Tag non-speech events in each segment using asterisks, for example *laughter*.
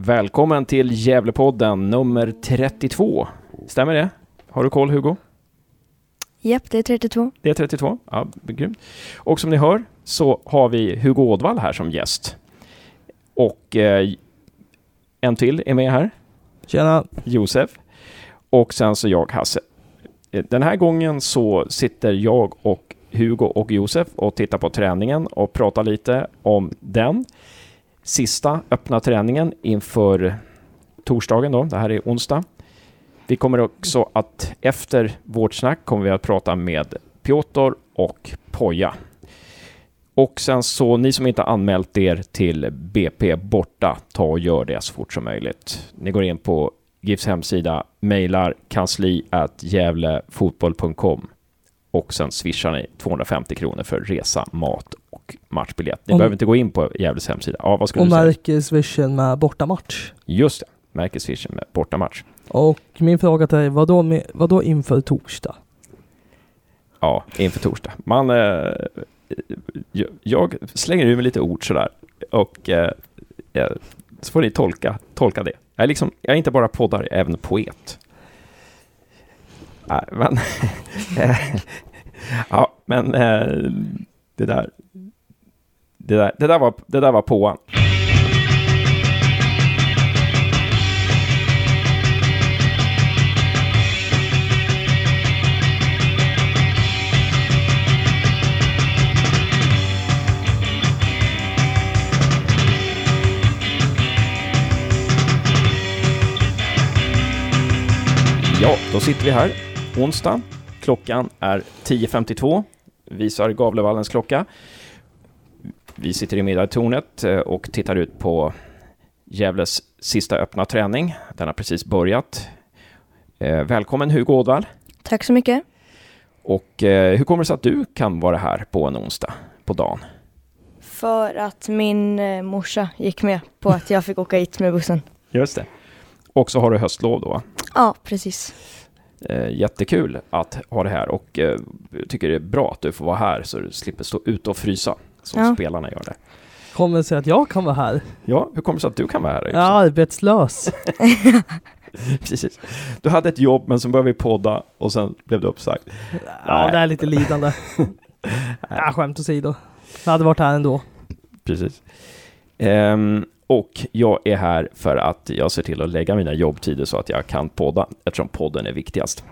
Välkommen till Gävlepodden nummer 32. Stämmer det? Har du koll Hugo? Japp, det är 32. Det är 32? Ja, grymt. Och som ni hör så har vi Hugo Ådvall här som gäst. Och eh, en till är med här. Tjena! Josef. Och sen så jag, Hasse. Eh, Den här gången så sitter jag och Hugo och Josef och tittar på träningen och pratar lite om den. Sista öppna träningen inför torsdagen då, det här är onsdag. Vi kommer också att efter vårt snack kommer vi att prata med Piotr och Poja. Och sen så, ni som inte anmält er till BP borta, ta och gör det så fort som möjligt. Ni går in på GIFs hemsida, mejlar kansli at gävlefotboll.com och sen swishar ni 250 kronor för resa, mat och matchbiljett. Ni Om- behöver inte gå in på Gävles hemsida. Ja, vad skulle Och du säga? märker swishen med bortamatch. Just det, märkeswishen med bortamatch. Och min fråga till dig, vadå, med, vadå inför torsdag? Ja, inför torsdag. Man, eh, jag- slänger ur mig lite ord sådär och eh, eh, så får ni tolka, tolka det. Jag är, liksom, jag är inte bara poddare, jag är även poet. Nej, men... *laughs* ja, men eh, det där... Det där, det där var, det där var påan. Ja, då sitter vi här. Onsdag. Klockan är 10.52. Visar Gavlevallens klocka. Vi sitter i middagstornet eh, och tittar ut på Gävles sista öppna träning. Den har precis börjat. Eh, Välkommen Hugo Ådvall. Tack så mycket. Och eh, hur kommer det sig att du kan vara här på en onsdag på dagen? För att min morsa gick med på att jag fick åka hit med bussen. Just det. Och så har du höstlov då. Ja, precis. Eh, jättekul att ha det här och eh, jag tycker det är bra att du får vara här så du slipper stå ute och frysa som Ja. spelarna gör det. Kommer det sig att jag kan vara här? Ja, hur kommer det sig att du kan vara här? Jag är arbetslös. *laughs* Precis. Du hade ett jobb men så började vi podda och sen blev det uppsagt. Ja, det är lite lidande. *laughs* Ja, skämt åsido. Jag hade varit här ändå. Precis. Ehm, och jag är här för att jag ser till att lägga mina jobbtider så att jag kan podda, eftersom podden är viktigast.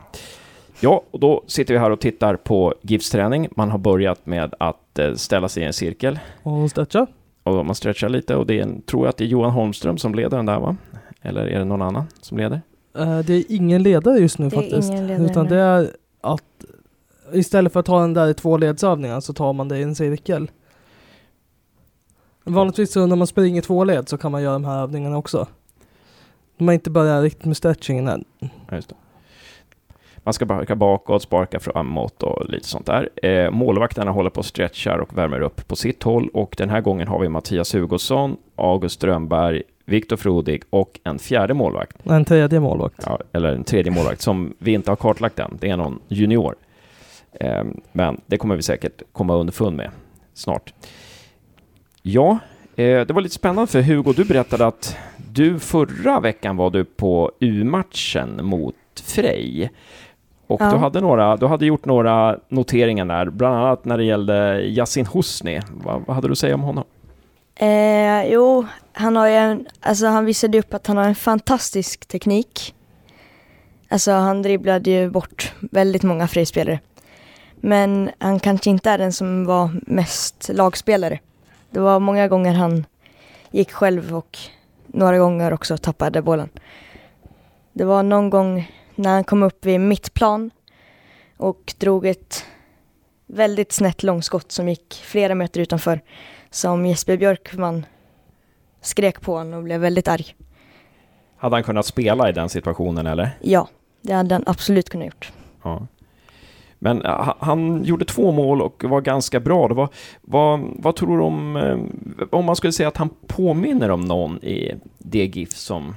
Ja, och då sitter vi här och tittar på GIFs-träning. Man har börjat med att eh, ställa sig i en cirkel Och stretcha. och man stretchar lite och det är en, tror jag att det är Johan Holmström som leder den där va? Eller är det någon annan som leder? Eh, Det är ingen ledare just nu Det är faktiskt. ingen ledare, Utan det är att istället för att ta den där i två ledsövningar så tar man det i en cirkel. Vanligtvis så när man springer två led så kan man göra de här övningarna också. Man inte börjar riktigt med stretchingen än. Ja, just det. Man ska sparka bakåt, sparka framåt och lite sånt där. Eh, målvakterna håller på och stretchar och värmer upp på sitt håll och den här gången har vi Mattias Hugosson, August Strömberg, Viktor Frodig och en fjärde målvakt, En tredje målvakt. ja, eller en tredje målvakt som vi inte har kartlagt än. Det är någon junior. Eh, men det kommer vi säkert komma underfund med snart. Ja, eh, det var lite spännande för Hugo, du berättade att du förra veckan var du på U-matchen mot Frej. Och Ja. du, hade några, du hade gjort några noteringar där, bland annat när det gällde Yasin Husni. Vad, vad hade du att säga om honom? Eh, jo, han har ju en, alltså han visade upp att han har en fantastisk teknik. Alltså han dribblade ju bort väldigt många frispelare. Men han kanske inte är den som var mest lagspelare. Det var många gånger han gick själv och några gånger också tappade bollen. Det var någon gång när han kom upp vid mittplan och drog ett väldigt snett långskott som gick flera meter utanför som Jesper Björkman skrek på honom och blev väldigt arg. Hade han kunnat spela i den situationen eller? Ja, det hade han absolut kunnat gjort. Ja. Men eh, ha- han gjorde två mål och var ganska bra. Det var, vad, vad tror du om, eh, om man skulle säga att han påminner om någon i det GIF som,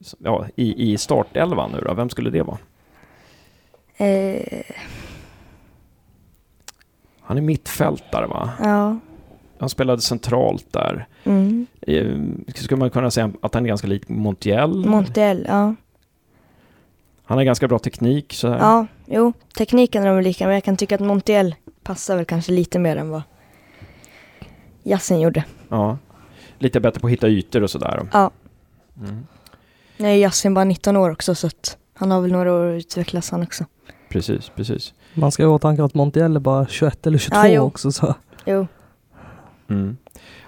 som- ja, i, i startelvan nu då? Vem skulle det vara? Eh, Han är mittfältare va? ja, han spelade centralt där. Mm. Eh, Skulle man kunna säga att han är ganska lik Montiel? Montiel, ja. Han har ganska bra teknik. Så här. Ja, jo, tekniken är de lika, men jag kan tycka att Montiel passar väl kanske lite mer än vad Yasin gjorde. Ja. Lite bättre på att hitta ytor och sådär. Ja. Mm. Nu är Yasin bara 19 år också, så att han har väl några år att utvecklas han också. Precis, precis. Man ska ju ha i åtanke att Montiel är bara 21 eller 22 Ja, jo. också så. Jo, Mm.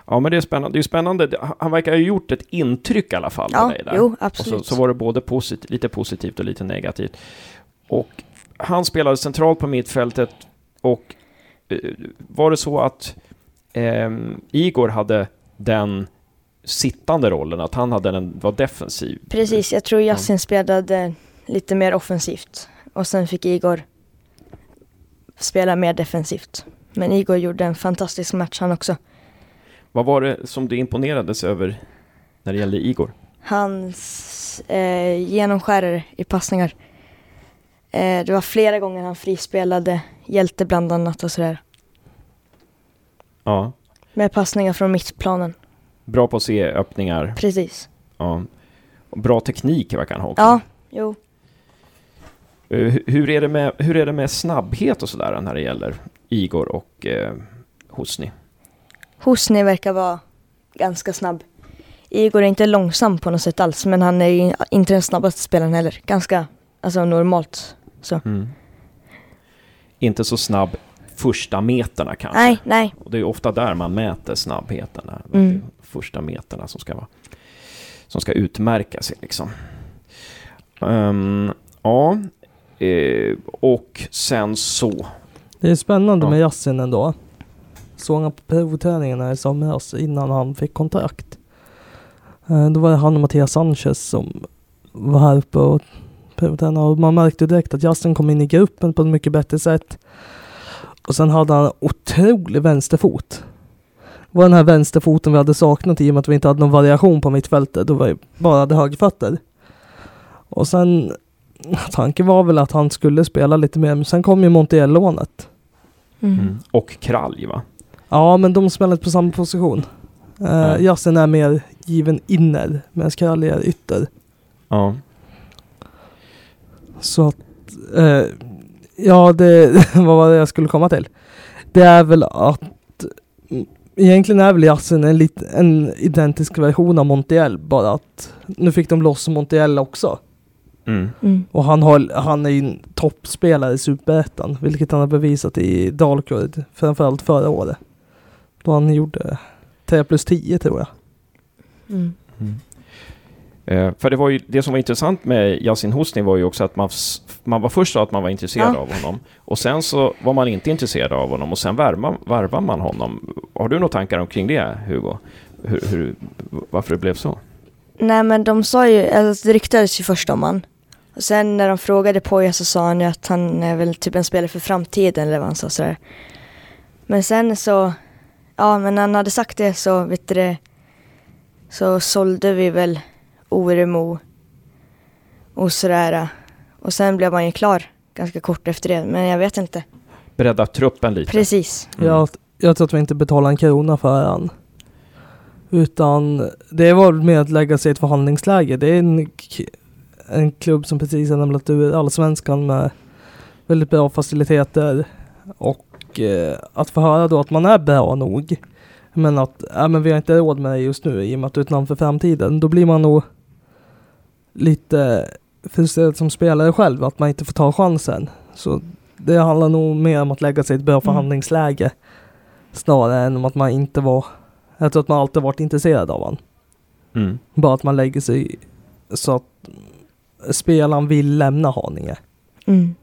Ja, men det är spännande. Det är spännande. Han verkar ha gjort ett intryck i alla fall ja, dig där. jo, och så, absolut. så var det både posit- lite positivt och lite negativt. Och han spelade centralt på mittfältet och eh, var det så att ehm, Igor hade den sittande rollen, att han hade den, var defensiv? Precis, jag tror Yasin spelade lite mer offensivt. Och sen fick Igor spela mer defensivt. Men Igor gjorde en fantastisk match han också. Vad var det som du imponerades över när det gällde Igor? Hans eh, genomskärare i passningar. Eh, det var flera gånger han frispelade hjälte bland annat och sådär. Ja, Med passningar från mittplanen. bra på att se öppningar. Precis. Ja. Bra teknik verkar han ha också. Ja, jo. Eh, hu- Hur är, det med, hur är det med snabbhet och sådär när det gäller Igor och eh, Hosni? Hosni verkar vara ganska snabb. Igor är inte långsam på något sätt alls, men han är inte den snabbaste spelaren heller. Ganska, alltså normalt. Så. Mm. Inte så snabb första meterna kanske. Nej, nej. Och det är ofta där man mäter snabbheten. Där. Mm. Första meterna som ska, vara, som ska utmärka sig liksom. Ehm, ja, eh, och sen så. Det är spännande Ja. med Yasin ändå. Såg han på provträningarna i somras innan han fick kontrakt. Eh, Då var det han och Mattias Sanchez som var här uppe och provtränade och man märkte direkt att Yasin kom in i gruppen på ett mycket bättre sätt. Och sen hade han otrolig vänsterfot. Det var den här vänsterfoten vi hade saknat i och med att vi inte hade någon variation på mittfältet. Då var vi bara hade högerfötter. Och sen tanken var väl att han skulle spela lite mer, men sen kom ju Montiel-lånet. Mm. Mm. Och Kralj va? Ja, men de spelar inte på samma position. Uh, Ja. Jassen är mer given inner, medan Kralj är ytter. Ja. Så att, eh, ja det, *laughs* vad var det jag skulle komma till? Det är väl att mm, Egentligen är väl Jassen en, lit, en identisk version av Montiel, bara att nu fick de loss Montiel också. Mm. Mm. Och han, har, han är ju en toppspelare i Superettan, vilket han har bevisat i Dalkurd, framförallt förra året. Då han gjorde 3 plus 10 tror jag. Mm. Eh, för det var ju det som var intressant med Yasin Hosni var ju också att man, man var först sa att man var intresserad Ja. av honom och sen så var man inte intresserad av honom och sen värvar, varvar man honom. Har du några tankar omkring det Hugo? Hur, hur, varför det blev så? Nej men de sa ju, alltså det ryktades ju först om han. Och sen när de frågade Poja så sa han ju att han är väl typ en spelare för framtiden eller vad han sa sådär. Men sen så, ja men när han hade sagt det så vet du det, så sålde vi väl Oremo och sådär. Och sen blev man ju klar ganska kort efter det, men jag vet inte. Bredda truppen lite? Precis. Mm. Jag, jag tror att vi inte betalar en krona för han. Utan det var mer att lägga sig i ett förhandlingsläge. Det är en, en klubb som precis har lämnat ur allsvenskan med väldigt bra faciliteter. Och eh, att få höra då att man är bra nog. Men att äh, men vi har inte råd med det just nu i och med att du är ett namn för framtiden. Då blir man nog lite frustrerad som spelare själv att man inte får ta chansen. Så det handlar nog mer om att lägga sig i ett bra förhandlingsläge snarare än om att man inte var jag tror att man alltid varit intresserad av han. Mm. Bara att man lägger sig så att spelaren vill lämna Haninge. Mm.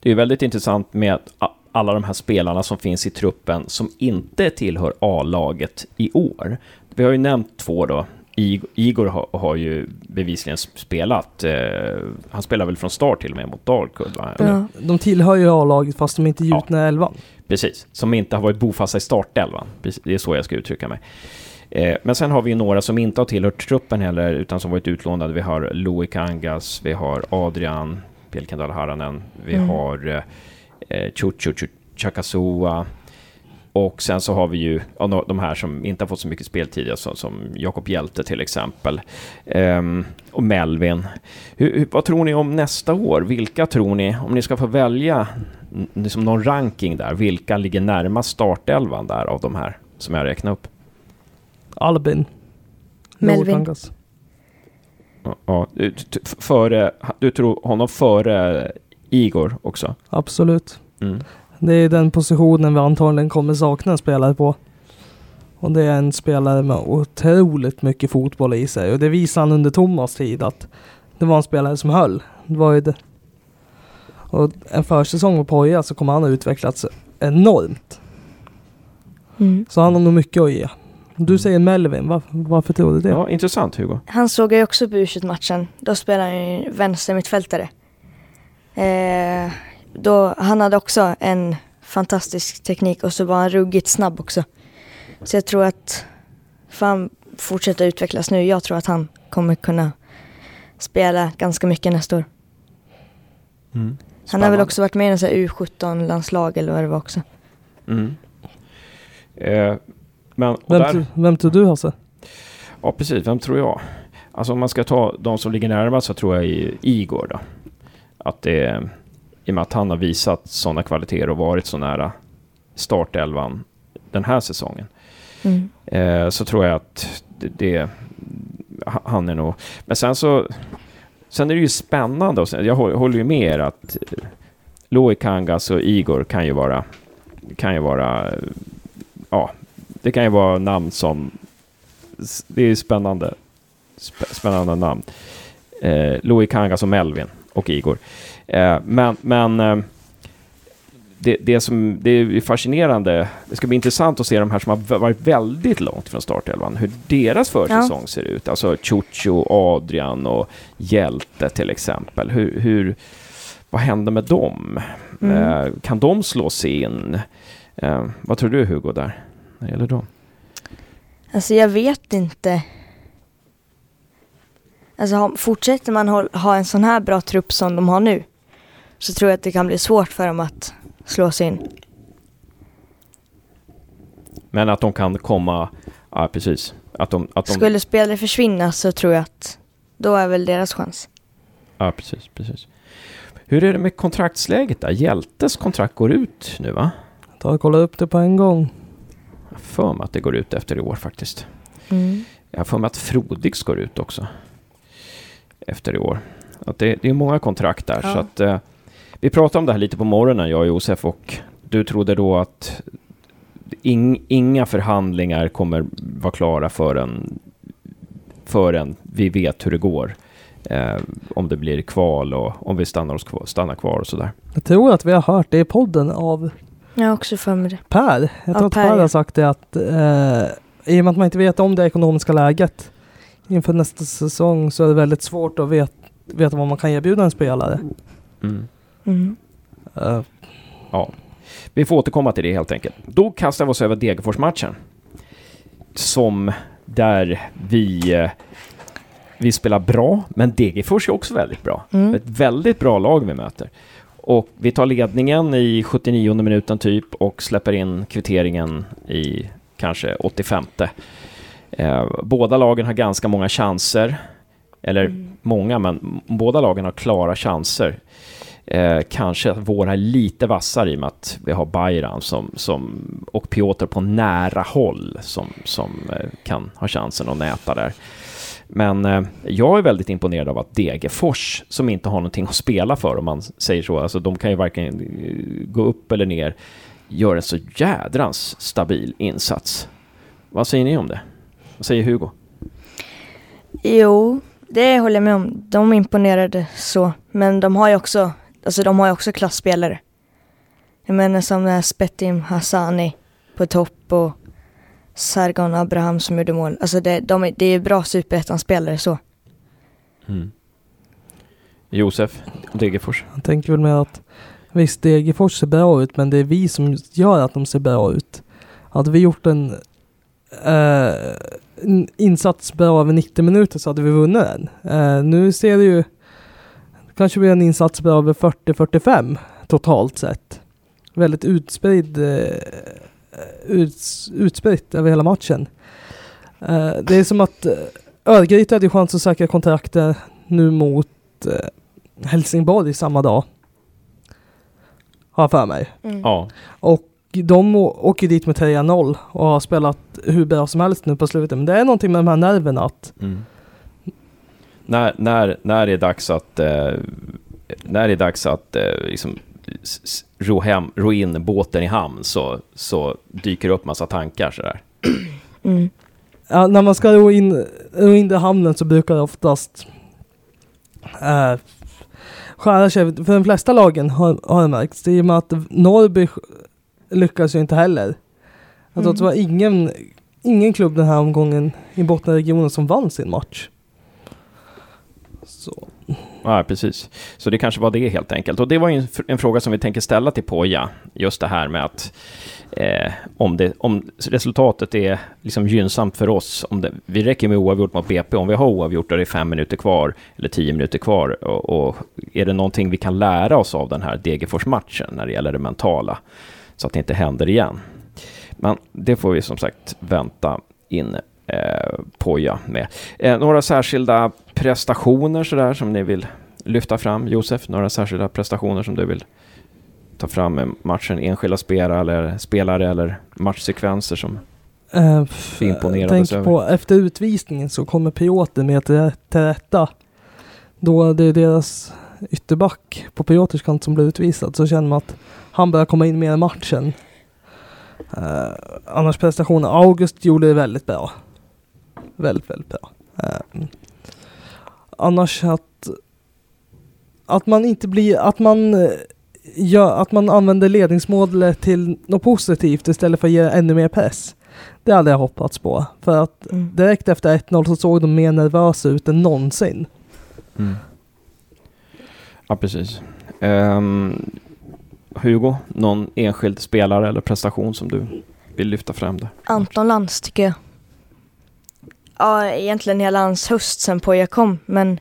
Det är väldigt intressant med a- alla de här spelarna som finns i truppen som inte tillhör A-laget i år. Vi har ju nämnt två då. Igor har, har ju bevisligen spelat. Eh, han spelar väl från start till och med mot Dalkurd? Ja. De tillhör ju A-laget fast de inte är Ja. gjutna i elvan. Precis, som inte har varit bofasta i startelvan. Det är så jag ska uttrycka mig. Eh, men sen har vi ju några som inte har tillhört truppen heller, utan som varit utlånade. Vi har Louis Kangas, vi har Adrian Pelkendal Haranen, vi Mm. har eh, Chuchu Chu- Chakasua, Och sen så har vi ju ja, de här som inte har fått så mycket speltid, alltså, som Jakob Hjälte till exempel. Ehm, och Melvin. Hur, vad tror ni om nästa år? Vilka tror ni, om ni ska få välja liksom någon ranking där, vilka ligger närmast startelvan där av de här som jag räknar upp? Albin. Melvin. Ja, du, före, du tror honom före Igor också? Absolut. Mm. Det är den positionen vi antagligen kommer sakna en spelare på. Och det är en spelare med otroligt mycket fotboll i sig. Och det visade han under Thomas tid att det var en spelare som höll. Det var ju det. Och en försäsong med Poja så kommer han ha utvecklats enormt. Mm. Så han har nog mycket att ge. Du säger Melvin, var, varför tror du det? Ja, intressant Hugo. Han såg jag också på u matchen Då spelade han ju vänster mittfältare. Eh, då, han hade också en fantastisk teknik och så var han ruggigt snabb också. Så jag tror att får han fortsätta utvecklas nu, jag tror att han kommer kunna spela ganska mycket nästa år. Mm. Han har väl också varit med i en sån här U17-landslag eller vad det var också. Mm. Eh, men, Vem, där, vem tror du Hasse? ja, precis. Vem tror jag? Alltså om man ska ta de som ligger närmast så tror jag i Igor då. Att det i och med att han har visat sådana kvaliteter och varit så nära startelvan den här säsongen. Mm. Eh, så tror jag att det, det, han är nog... Men sen så... Sen är det ju spännande och sen, jag hå- håller ju med er att eh, Loic Kangas och Igor kan ju vara... Kan ju vara... Ja, det kan ju vara namn som... Det är ju spännande. Sp- spännande namn. Eh, Loic Kangas och Melvin och Igor. Eh, men men eh, det, det som det är fascinerande, det ska bli intressant att se de här som har varit väldigt långt från startelvan, hur deras försäsong ser ut. Alltså Chucho, Adrian och Hjälte till exempel. Hur, hur, vad händer med dem? Mm. Eh, kan de slå sig in? Vad tror du Hugo där, när det gäller dem? Alltså jag vet inte. Alltså fortsätter man ha, en sån här bra trupp som de har nu så tror jag att det kan bli svårt för dem att slå sig in. Men att de kan komma, ja precis. Att de, att de, Skulle spelare försvinna så tror jag att då är väl deras chans. Ja, precis, precis. Hur är det med kontraktsläget där? Hjältes kontrakt går ut nu va? Ta och kolla upp det på en gång. Jag för mig att det går ut efter i år faktiskt. Mm. Jag har för mig att Frodigs går ut också. Efter i år. Att det, det är många kontrakt där. Ja. Så att, eh, vi pratade om det här lite på morgonen, jag och Josef, och du trodde då att ing, inga förhandlingar kommer vara klara förrän, förrän vi vet hur det går. Eh, om det blir kval och om vi stannar, oss kvar, stannar kvar och sådär. Jag tror att vi har hört det i podden av Jag också för mig det. Per. Jag tror Ja, att Per, har sagt det att eh, i och med att man inte vet om det ekonomiska läget inför nästa säsong så är det väldigt svårt att vet, veta vad man kan erbjuda en spelare. Mm. Mm. Eh, Ja, vi får återkomma till det helt enkelt. Då kastar vi oss över Degerfors-matchen. Som där vi, eh, vi spelar bra, men Degerfors är också väldigt bra. Mm. Ett väldigt bra lag vi möter. Och vi tar ledningen i 79 minuten typ och släpper in kvitteringen i kanske 85. Eh, båda lagen har ganska många chanser. Eller Mm. många, men båda lagen har klara chanser. Eh, kanske att våra är lite vassare i och med att vi har Bayram som, som, och Piotr på nära håll som, som eh, kan ha chansen att näta där. Men eh, jag är väldigt imponerad av att Degerfors, som inte har någonting att spela för om man säger så, alltså de kan ju varken eh, gå upp eller ner, gör en så jädrans stabil insats. Vad säger ni om det? Vad säger Hugo? Jo, det håller jag med om. De imponerade så. Men de har ju också, alltså de har ju också klassspelare. Jag menar som den här Spetim Hassani på topp och Sargon Abraham som gjorde mål. Alltså det, de, är- det är bra superettan-spelare så. Mm. Josef, Degerfors? jag tänker väl med att visst Degerfors ser bra ut men det är vi som gör att de ser bra ut. Hade vi gjort en, eh, insats bra över 90 minuter så hade vi vunnit den. Eh, nu ser det ju kanske blir en insats bra över 40-45 totalt sett. Väldigt utspridd eh, uts, utspritt över hela matchen. Eh, det är som att eh, Örgryte hade chans att säkra kontraktet nu mot eh, Helsingborg samma dag. Har jag för mig. Mm. Ja. Och de åker dit med 3-0 och har spelat hur bra som helst nu på slutet. Men det är någonting med de här nerverna att Mm. När, när, när det är dags att, eh, när det är dags att eh, liksom, ro, hem, ro in båten i hamn så, så dyker det upp massa tankar sådär. Mm. Ja, när man ska ro in, ro in i hamnen så brukar det oftast äh, skära sig. För de flesta lagen har, har det märkts. I och med att Norrby lyckas ju inte heller. Alltså, Mm. Det var ingen, ingen klubb den här omgången i bottenregionen som vann sin match. Så. Ja, precis. Så det kanske var det helt enkelt. Och det var ju en, en fråga som vi tänker ställa till Poja. Just det här med att eh, om, det, om resultatet är liksom gynnsamt för oss, om det, vi räcker med oavgjort mot BP, om vi har oavgjort och det är fem minuter kvar eller tio minuter kvar, och, och är det någonting vi kan lära oss av den här Degerfors-matchen när det gäller det mentala, så att det inte händer igen. Men det får vi som sagt vänta in eh, Poja med. Eh, några särskilda prestationer sådär som ni vill lyfta fram? Josef, några särskilda prestationer som du vill ta fram med matchen? Enskilda spelare eller, spelare eller matchsekvenser som... Äh, Vi imponerades tänk över. på efter utvisningen så kommer Piotr med till rätta. Då det är deras ytterback på Piotrs kant som blir utvisad så känner man att han börjar komma in mer i matchen. Uh, annars prestationen, August gjorde det väldigt bra. Väldigt, väldigt bra. Eh, annars att att man inte blir, att man eh, gör, att man använder ledningsmålet till något positivt istället för att ge ännu mer press. Det hade jag hoppats på. För att Mm. direkt efter 1-0 så såg de mer nervösa ut än någonsin. Ja, precis. Um, Hugo, någon enskild spelare eller prestation som du vill lyfta fram Det? Anton Lantz tycker jag. Ja, egentligen hela hans höst sen Poja kom, men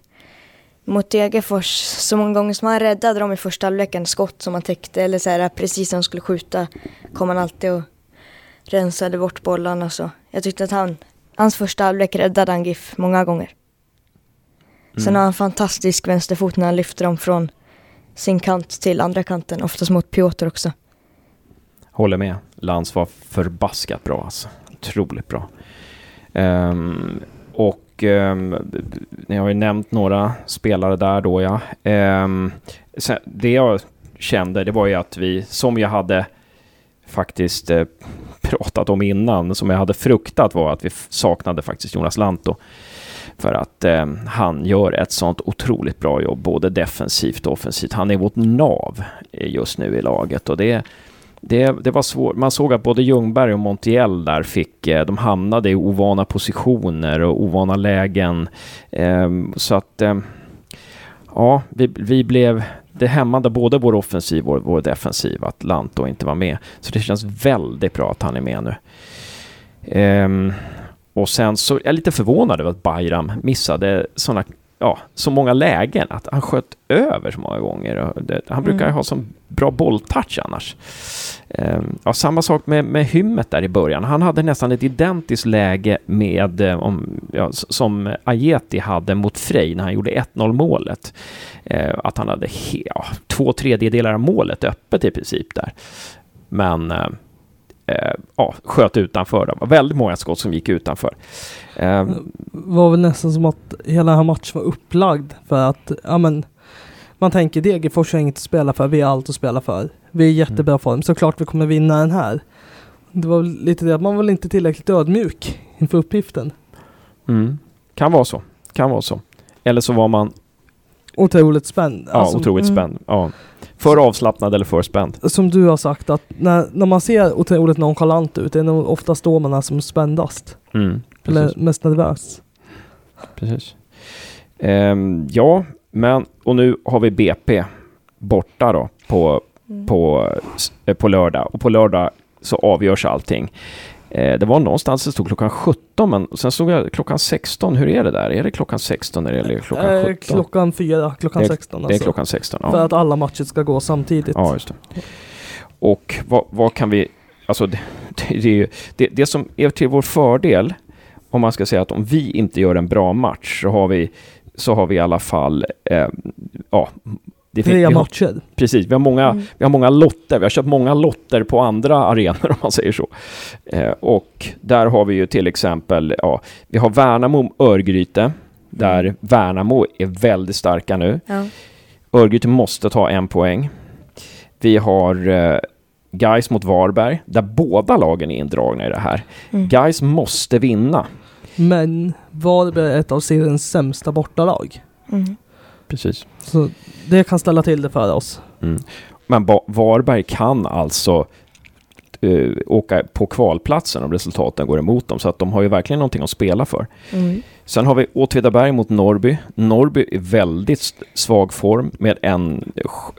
mot Degerfors, så många gånger som han räddade dem i första halvleken, skott som han täckte eller så här, precis när de skulle skjuta, kom han alltid och rensade bort bollarna så. Jag tyckte att han, hans första halvlek räddade han GIF många gånger. Sen Mm. har han fantastisk vänsterfot när han lyfter dem från sin kant till andra kanten, oftast mot Piotr också. Håller med. Lans var förbaskat bra alltså. Otroligt bra. Ehm, och um, ni har ju nämnt några spelare där då ja. Ehm, sen, det jag kände det var ju att vi, som jag hade faktiskt eh, pratat om innan, som jag hade fruktat var att vi saknade faktiskt Jonas Lantto. För att eh, han gör ett sånt otroligt bra jobb, både defensivt och offensivt. Han är vårt nav eh, just nu i laget och det, det, det var svårt. Man såg att både Ljungberg och Montiel där fick, eh, de hamnade i ovana positioner och ovana lägen. Eh, så att, eh, ja, vi, vi blev, det hämmade både vår offensiv och vår defensiv att Lanto inte var med. Så det känns väldigt bra att han är med nu. Eh, och sen så är jag lite förvånad över att Bayram missade såna, ja, så många lägen, att han sköt över så många gånger. Det, han brukar Mm. ha så bra bolltouch annars. Ehm, ja, samma sak med, med Hymmet där i början. Han hade nästan ett identiskt läge med, eh, om, ja, som Ajeti hade mot Frej när han gjorde 1-0 målet. Eh, att han hade ja, två tredjedelar av målet öppet i princip där. Men eh, ja, sköt utanför. Det var väldigt många skott som gick utanför. Eh, var väl nästan som att hela den här matchen var upplagd för att, ja men, man tänker Degerfors har inget att spela för, vi har allt att spela för. Vi är i jättebra form, såklart vi kommer vinna den här. Det var lite det att man var inte tillräckligt ödmjuk inför uppgiften. mm, kan vara så. Kan vara så. Eller så var man Otroligt spänd. ja, Alltså, otroligt mm. spänd. Ja. För avslappnad eller för spänd. Som du har sagt att när, när man ser otroligt nonchalant ut, det är nog oftast då man är som spändast. Mm, Eller mest nervös. precis. Ehm, ja, men och nu har vi BP borta då på, Mm. på, eh, på lördag. Och på lördag så avgörs allting. Eh, det var någonstans det stod klockan 17, men sen stod jag klockan 16. Hur är det där? Är det klockan 16 eller är det klockan Eh, 17? klockan fyra, klockan Det är- 16 det är alltså. klockan 16, ja. För att alla matcher ska gå samtidigt. Ja, just det. Och vad, vad kan vi... Alltså, det, det, det, det som är till vår fördel, om man ska säga att om vi inte gör en bra match så har vi, så har vi i alla fall eh, ja, det Tre matcher. Precis, vi har, många, mm. vi har många lotter. Vi har köpt många lotter på andra arenor *laughs* om man säger så. Eh, och där har vi ju till exempel, ja, vi har Värnamo Örgryte, där mm. Värnamo är väldigt starka nu. Ja. Örgryte måste ta en poäng. Vi har eh, Guys mot Varberg, där båda lagen är indragna i det här. Mm. Guys måste vinna. Men Varberg är ett av seriens sämsta bortalag. Mm. Precis. Så det kan ställa till det för oss. Mm. Men Varberg kan alltså uh, åka på kvalplatsen om resultaten går emot dem. Så att de har ju verkligen någonting att spela för. Mm. Sen har vi Åtvidaberg mot Norrby. Norrby är väldigt svag form med en,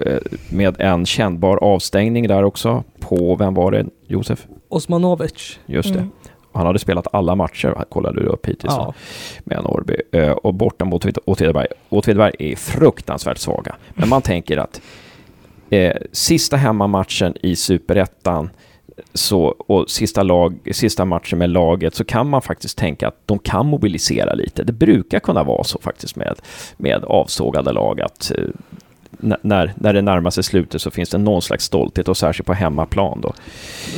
uh, med en kännbar avstängning där också. På, vem var det, Josef? Osmanovic. Just det. Mm. Han hade spelat alla matcher, kollade du upp hittills, ja. med Norrby. Uh, och borta mot Åtvidaberg. Åtvidaberg är fruktansvärt svaga. Men man tänker att eh, sista hemmamatchen i superettan så, och sista, lag, sista matchen med laget så kan man faktiskt tänka att de kan mobilisera lite. Det brukar kunna vara så faktiskt med, med avsågade lag att eh, när, när det närmar sig slutet så finns det någon slags stolthet och särskilt på hemmaplan då.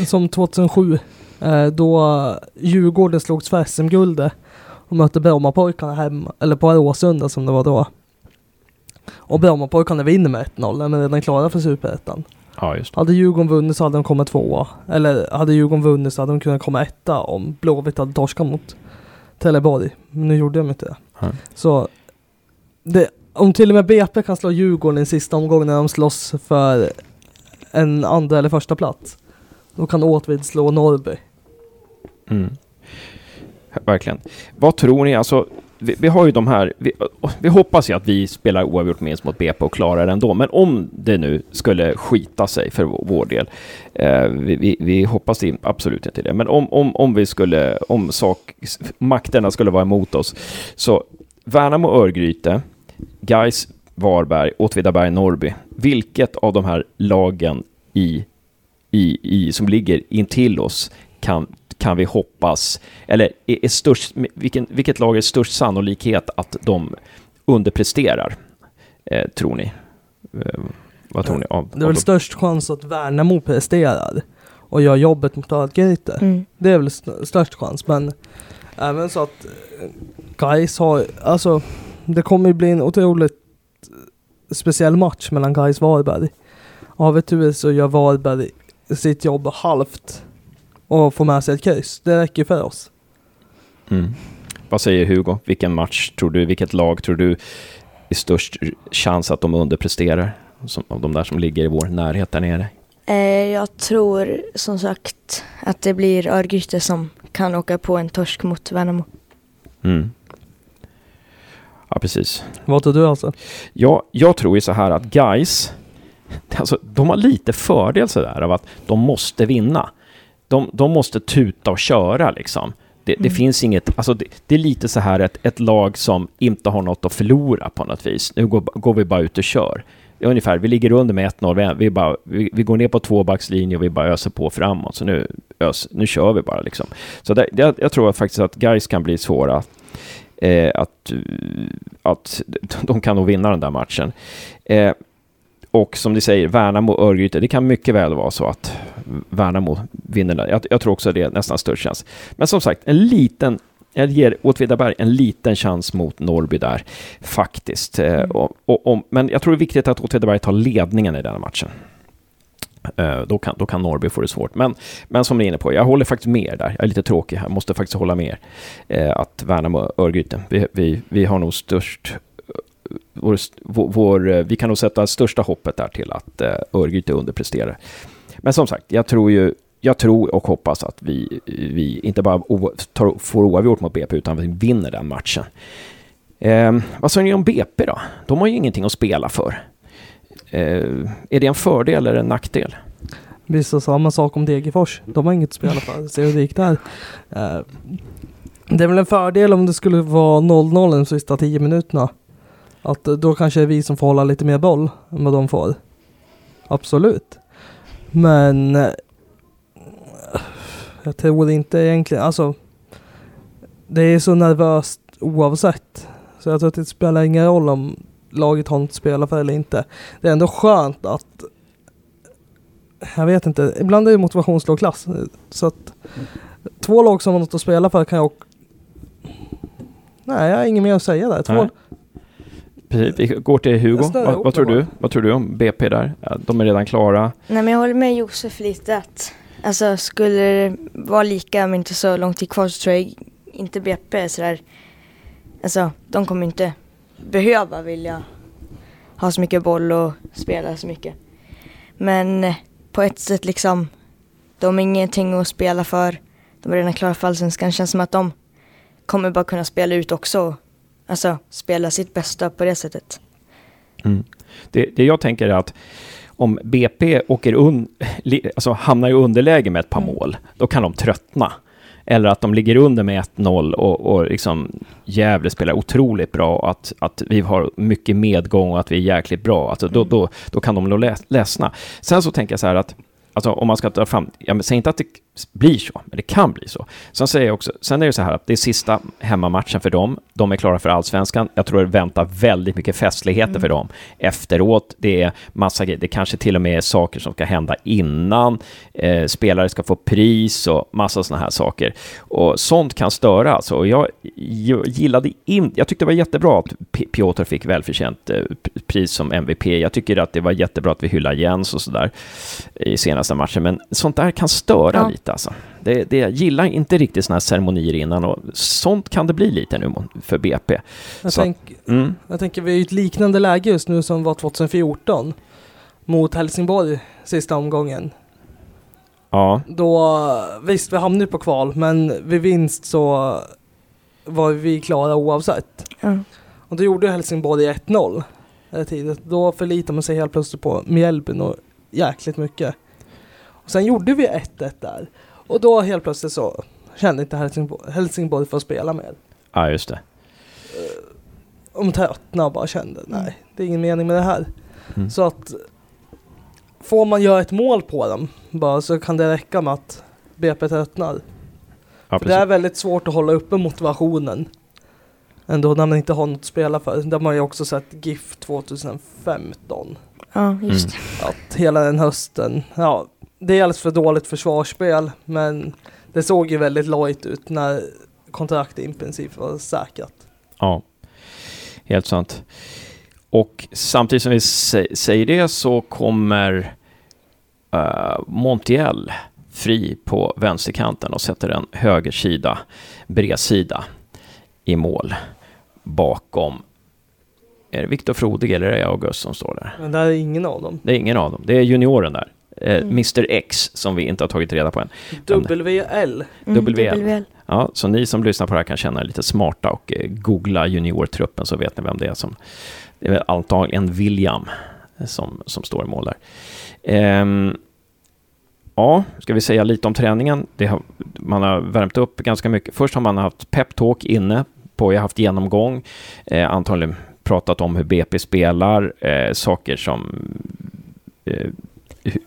Som 2007 eh, då Djurgården slogs för SM-guldet och mötte Brommapojkarna hemma, eller på Råsunda som det var då. Och Brommapojkarna vinner med 1-0, men redan klara för Superettan. Ja, just Hade Djurgården vunnit så hade de kommit tvåa. Eller hade Djurgården vunnit så hade de kunnat komma etta om Blåvitt hade torskat mot Trelleborg. Men nu gjorde de inte det. Ja. Så det, om till och med BP kan slå Djurgården i sista omgången när de slåss för en andra eller första plats. Då kan Åtvid slå Norrby. Mm. Verkligen. Vad tror ni, alltså vi, vi, har ju de här, vi, vi, hoppas ju att vi spelar oavgjort minst mot BP och klarar det ändå, men om det nu skulle skita sig för vår del, eh, vi, vi, hoppas det absolut inte det, men om, om, om vi skulle, om sak, makterna skulle vara emot oss, så Värnamo Örgryte, Gais Varberg, Åtvidaberg, Norrby, vilket av de här lagen i, i, i, som ligger intill oss kan kan vi hoppas, eller är, är störst, vilken, vilket lag är störst sannolikhet att de underpresterar, eh, tror ni? Eh, vad tror ni? Av, det är väl störst chans att Värnamo presterar och gör jobbet mot Örgryte. Mm. Det är väl st störst chans, men även så att eh, Gais har, alltså det kommer ju bli en otroligt speciell match mellan Gais och Varberg. Har vi tur så gör Varberg sitt jobb halvt och få med sig ett kryss. Det räcker för oss. Mm. Vad säger Hugo? Vilken match tror du, vilket lag tror du är störst chans att de underpresterar? Som, av de där som ligger i vår närhet där nere. Eh, jag tror som sagt att det blir Örgryte som kan åka på en torsk mot Värnamo. Mm. Ja, precis. Vad tror du alltså? Ja, jag tror ju så här att guys, *laughs* alltså, de har lite fördel sådär av att de måste vinna de, de måste tuta och köra liksom. Det, det mm. finns inget, alltså det, det, är lite så här ett, ett lag som inte har något att förlora på något vis. Nu går, går vi bara ut och kör. Ungefär, vi ligger under med 1-0, vi, vi, vi, vi går ner på tvåbackslinje och vi bara öser på framåt. Så nu, ös, nu kör vi bara liksom. Så det, det, jag tror faktiskt att guys kan bli svåra. Eh, att, att de kan nog vinna den där matchen. Eh, och som ni säger, Värnamo och Örgryte, det kan mycket väl vara så att Värnamo vinner där. Jag, jag tror också det är nästan störst chans. Men som sagt, en liten jag ger Åtvidaberg en liten chans mot Norrby där, faktiskt. Eh, mm. Och, och, och, men jag tror det är viktigt att Åtvidaberg tar ledningen i den matchen. Uh, då, kan, då kan Norrby få det svårt. Men, men som ni är inne på, jag håller faktiskt med där. Jag är lite tråkig här, måste faktiskt hålla med. Uh, att Värnamo och Örgryte, vi, vi, vi har nog störst vår, vår, eh, vi kan nog sätta största hoppet där till att eh, Örgryte underpresterar. Men som sagt, jag tror ju jag tror och hoppas att vi, vi inte bara tar, får oavgjort mot BP utan vi vinner den matchen. Eh, vad säger ni om BP då? De har ju ingenting att spela för. Eh, är det en fördel eller en nackdel? Visst, samma sak om Degerfors. De har inget att spela för. Se hur det gick där. Eh, det är väl en fördel om det skulle vara 0-0 de sista 10 minuterna. Att då kanske det är vi som får hålla lite mer boll än vad de får. Absolut. Men eh, Jag tror inte egentligen, alltså det är så nervöst oavsett. Så jag tror att det spelar ingen roll om laget har något att spela för eller inte. Det är ändå skönt att jag vet inte, ibland är det motivationslågklass. Så att två lag som har något att spela för kan jag Nej, jag har inget mer att säga där. Två... Nej. Precis, vi går till Hugo. Vad, vad, tror du? vad tror du om BP där? De är redan klara. Nej men jag håller med Josef lite att alltså skulle det vara lika men inte så lång tid kvar så tror jag inte BP är sådär alltså de kommer inte behöva vilja ha så mycket boll och spela så mycket. Men på ett sätt liksom de har ingenting att spela för. De är redan klara för allsvenskan. Det känns som att de kommer bara kunna spela ut också. Alltså spela sitt bästa på det sättet. Mm. Det, det jag tänker är att om BP åker un, alltså hamnar i underläge med ett par Mm. mål, då kan de tröttna. Eller att de ligger under med 1-0 och, och liksom Gävle spelar otroligt bra att, att vi har mycket medgång och att vi är jäkligt bra. Alltså då, Mm. då, då kan de nog ledsna. Sen så tänker jag så här att Alltså om man ska ta fram, jag säger inte att det blir så, men det kan bli så. Sen säger jag också, sen är det så här att det är sista hemmamatchen för dem. De är klara för allsvenskan. Jag tror det väntar väldigt mycket festligheter Mm. för dem efteråt. Det är massa grejer, det kanske till och med är saker som ska hända innan. Eh, spelare ska få pris och massa sådana här saker. Och sånt kan störa alltså. Och jag, jag gillade in, jag tyckte det var jättebra att Piotr fick välförtjänt eh, pris som MVP. Jag tycker att det var jättebra att vi hyllar Jens och sådär i senaste matchen, men sånt där kan störa Ja. lite alltså. Det, det, jag gillar inte riktigt såna här ceremonier innan och sånt kan det bli lite nu för BP. Jag, Så- tänk, Mm. jag tänker vi är i ett liknande läge just nu som var 2014 mot Helsingborg sista omgången. Ja, Då, visst vi hamnade på kval men vid vinst så var vi klara oavsett. Ja. Och då gjorde Helsingborg 1-0 det tidigt. Då förlitar man sig helt plötsligt på Mjällbyn och jäkligt mycket. Och sen gjorde vi 1-1 där. Och då helt plötsligt så kände inte Helsingborg, Helsingborg för att spela med. ja just det. De tröttnade och bara kände nej, det är ingen mening med det här. Mm. Så att får man göra ett mål på dem bara så kan det räcka med att BP tröttnar. Ja, För det är väldigt svårt att hålla uppe motivationen. Ändå när man inte har något att spela för. Det har man ju också sett GIF 2015. Ja, just Mm. Att hela den hösten, ja, det är alldeles för dåligt försvarsspel men det såg ju väldigt lojt ut när kontraktet i princip var säkrat. Ja, helt sant. Och samtidigt som vi sä- säger det så kommer uh, Montiel fri på vänsterkanten och sätter en högersida, bredsida i mål bakom. Är det Viktor Frodig eller är det August som står där? Men där är ingen av dem. Det är ingen av dem. Det är junioren där. Eh, Mm. Mr X som vi inte har tagit reda på än. WL. Mm, WL. WL. Ja, så ni som lyssnar på det här kan känna er lite smarta och eh, googla juniortruppen så vet ni vem det är som... Det är väl antagligen William eh, som, som står i mål där. Ehm, ja, ska vi säga lite om träningen? Det har, man har värmt upp ganska mycket. Först har man haft peptalk inne på, jag har haft genomgång, eh, antagligen pratat om hur BP spelar, eh, saker som eh,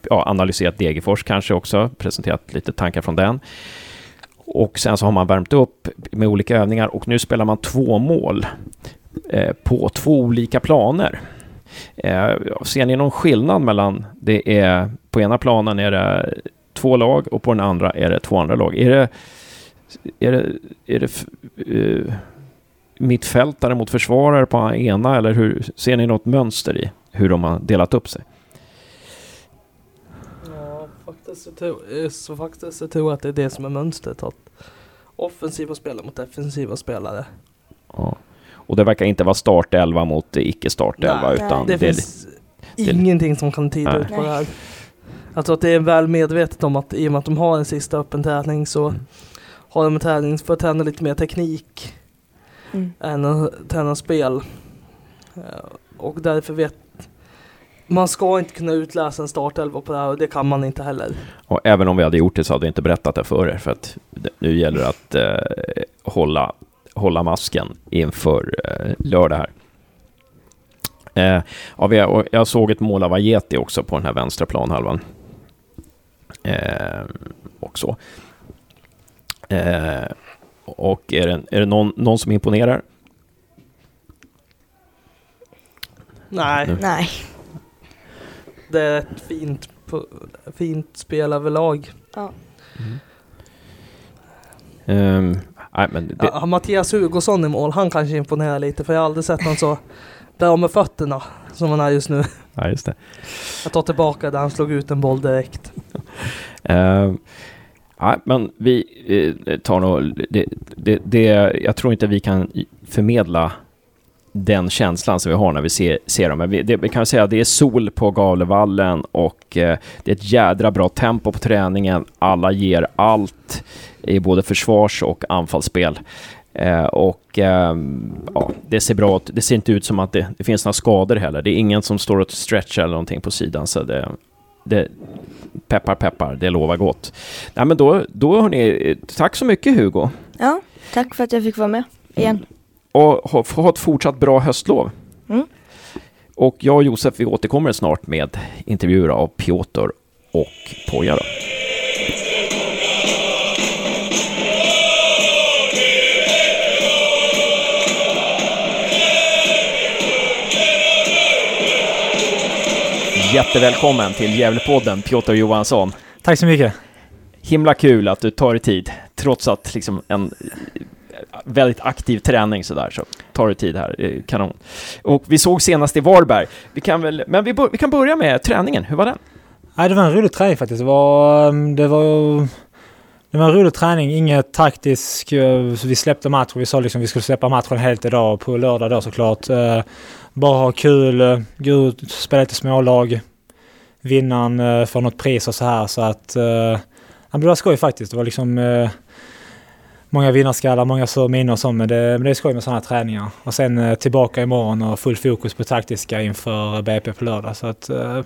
ja, analyserat Degerfors kanske också, presenterat lite tankar från den. Och sen så har man värmt upp med olika övningar och nu spelar man två mål eh, på två olika planer. Eh, ser ni någon skillnad mellan det är på ena planen är det två lag och på den andra är det två andra lag? Är det, är det, är det uh, mittfältare mot försvarare på ena eller hur ser ni något mönster i hur de har delat upp sig? Faktiskt så, tror, eh, så faktiskt så tror jag att det är det som är mönstret. Att offensiva spelare mot defensiva spelare. Ja. Och det verkar inte vara startelva mot icke startelva Nej, utan Det det finns det- ingenting som kan tyda Nej. ut på det här. Alltså att det är väl medvetet om att i och med att de har en sista öppen träning så Mm. har de en träning för att träna lite mer teknik Mm. än att träna spel. Eh, Och därför vet man ska inte kunna utläsa en startelva på det här och det kan man inte heller. Och även om vi hade gjort det så hade vi inte berättat det för er, för att nu gäller det att eh, hålla, hålla masken inför eh, lördag här. Eh, ja, vi, och jag såg ett mål av Ajeti också på den här vänstra planhalvan. Eh, och så. Eh, och är det, är det någon, någon som imponerar? Nej, Nu. Nej. Det är ett fint, fint spel överlag. Ehm, nej, men det, Ja, Mattias Hugosson i mål, han kanske imponerar lite för jag har aldrig sett någon så bra med fötterna som han är just nu. ja, just det. Jag tar tillbaka där han slog ut en boll direkt. Uh, nej, men vi eh, tar nog... Det, det, det, jag tror inte vi kan förmedla den känslan som vi har när vi ser, ser dem. Men vi, det, vi kan säga att det är sol på Gavlevallen och eh, det är ett jädra bra tempo på träningen. Alla ger allt i både försvars och anfallsspel. Eh, och ehm, ja, det ser bra ut. Det ser inte ut som att det, det finns några skador heller. Det är ingen som står och stretchar eller någonting på sidan. Så det, det, peppar peppar, det lovar gott. Nej men då, då hörni, tack så mycket Hugo. Ja, tack för att jag fick vara med igen. Och ha, ha ett fortsatt bra höstlov. Mm. Och jag och Josef, vi återkommer snart med intervjuer av Piotr och Poja då. Jättevälkommen till Gävlepodden, Piotr Johansson. Tack så mycket. Himla kul att du tar dig tid, trots att liksom en väldigt aktiv träning sådär, så tar du tid här. Eh, kanon. Och vi såg senast i Varberg. Vi kan väl, men vi, vi kan börja med träningen. Hur var den? Nej, det var en rolig träning faktiskt. Det var, mm, det var, det var en rolig träning. Inget taktisk. Eh, vi släppte matchen. Vi sa liksom vi skulle släppa matchen helt idag på lördag då såklart. Eh, bara ha kul, gå ut, spela lite smålag. Vinnaren får något pris och så här. Så att... det var skoj faktiskt. Det var liksom... Många vinnarskallar, många så minnen och så, men det, men det är skoj med sådana träningar. Och sen eh, tillbaka imorgon och full fokus på taktiska inför BP på lördag. Så att... eh,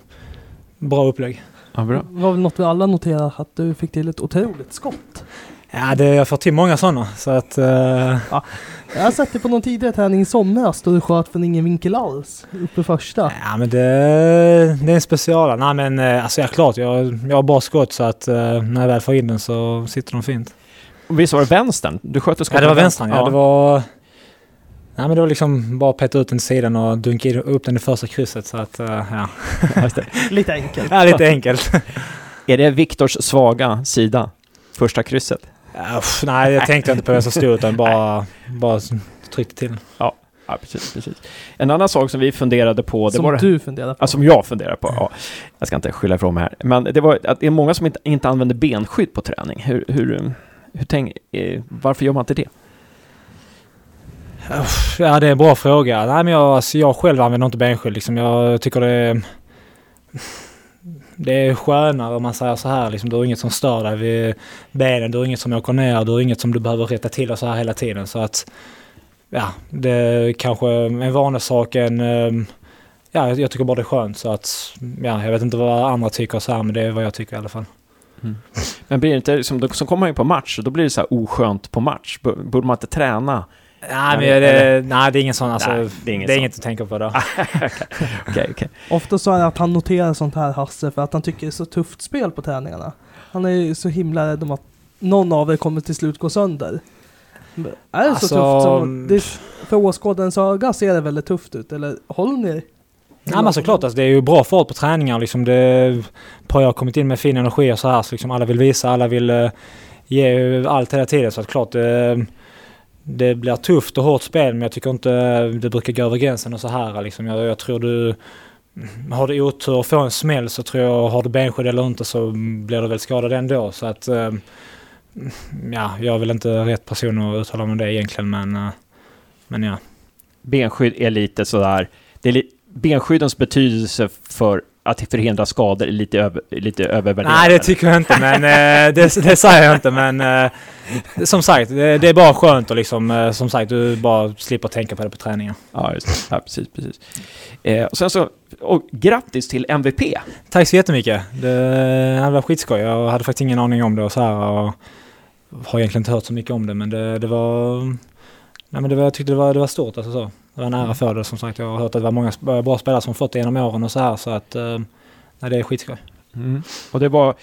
Bra upplägg. Ja, bra. Det var väl något vi alla noterade att du fick till ett otroligt skott. Ja, det, jag får till många sådana. Så att... eh, Jag har sett det på någon tidigare träning i somras då du sköt från ingen vinkel alls, uppe första. ja, men det, det är en special. Nej, men alltså, ja, klart. Jag, jag har bra skott så att eh, när jag väl får in den så sitter de fint. Visst var det vänstern? Du sköt och Ja, det var vänstern. Ja. Det var... Nej, men det var liksom bara peta ut den till sidan och dunka upp den i första krysset. Så att, eh, ja. *laughs* Lite enkelt. ja, lite enkelt. *laughs* Är det Viktors svaga sida? Första krysset? Ja, uff, nej, jag tänkte inte på det så stort utan bara, *laughs* bara tryckte till. Ja, precis, precis. En annan sak som vi funderade på, det Som var du funderar på. Ja, som jag funderar på. Ja. Jag ska inte skylla ifrån mig här. Men det var att det är många som inte, inte använder benskydd på träning. Hur, hur, hur tänk, eh, varför gör man inte det? Ja, det är en bra fråga. Nej, men jag, alltså, jag själv använder inte benskydd. Liksom. Jag tycker det är... Det är skönare om man säger så här. Liksom, du har inget som stör dig vid benen. Du har inget som åker ner. Du har inget som du behöver rätta till och så här hela tiden. Så att... Ja, det är kanske en vanlig sak. En, ehm, ja, jag jag tycker bara det är skönt. Så att... Ja, jag vet inte vad andra tycker så här, men det är vad jag tycker i alla fall. Men blir det inte, som, då, så kommer man ju på match, och då blir det så här oskönt på match. B- Borde man inte träna? Nej, men det- nej, det är ingen sån. Alltså, Nej, det är ingen det är sån. inget att tänka på då. *laughs* Okej, okej. Ofta så är det att han noterar sånt här Hasse för att han tycker det är så tufft spel på träningarna. Han är ju så himla rädd om att någon av er kommer till slut gå sönder. Men Är det Alltså, så tufft som... Det, för åskådarens öga ser det väldigt tufft ut, eller håller ni? Ja men såklart, alltså, det är ju bra fart på träningar. Liksom det, på jag har kommit in med fin energi och så här. Så liksom alla vill visa, alla vill uh, ge allt hela tiden. Så att klart det, det blir tufft och hårt spel men jag tycker inte eh, det brukar gå över gränsen och så här. Liksom. Jag, jag tror du mm, har du otur och får en smäll så tror jag, har du benskydd eller inte så blir du väl skadad ändå. Så att Uh, ja, jag är väl inte rätt person att uttala mig om det egentligen men, men ja. Benskydd är lite sådär... Det är li, benskyddens betydelse för att förhindra skador är lite, över, lite övervärderad. Nej, det tycker jag inte, men eh, det, det säger jag inte. Men eh, som sagt, det, det är bara skönt och liksom, eh, som sagt, du bara slipper tänka på det på träningen. Ja, just det. Ja, precis, precis. Eh, och sen så, och grattis till MVP! Tack så jättemycket. Det, det var skitskoj. Jag hade faktiskt ingen aning om det och så här. Och har egentligen inte hört så mycket om det, men det, det var... Nej, men det var, jag tyckte det var, det var stort alltså så. Det var en ära för det som sagt. Jag har hört att det var många bra spelare som fått det genom åren och så här så att... Eh, nej, det är skitskoj. Mm. Och det var...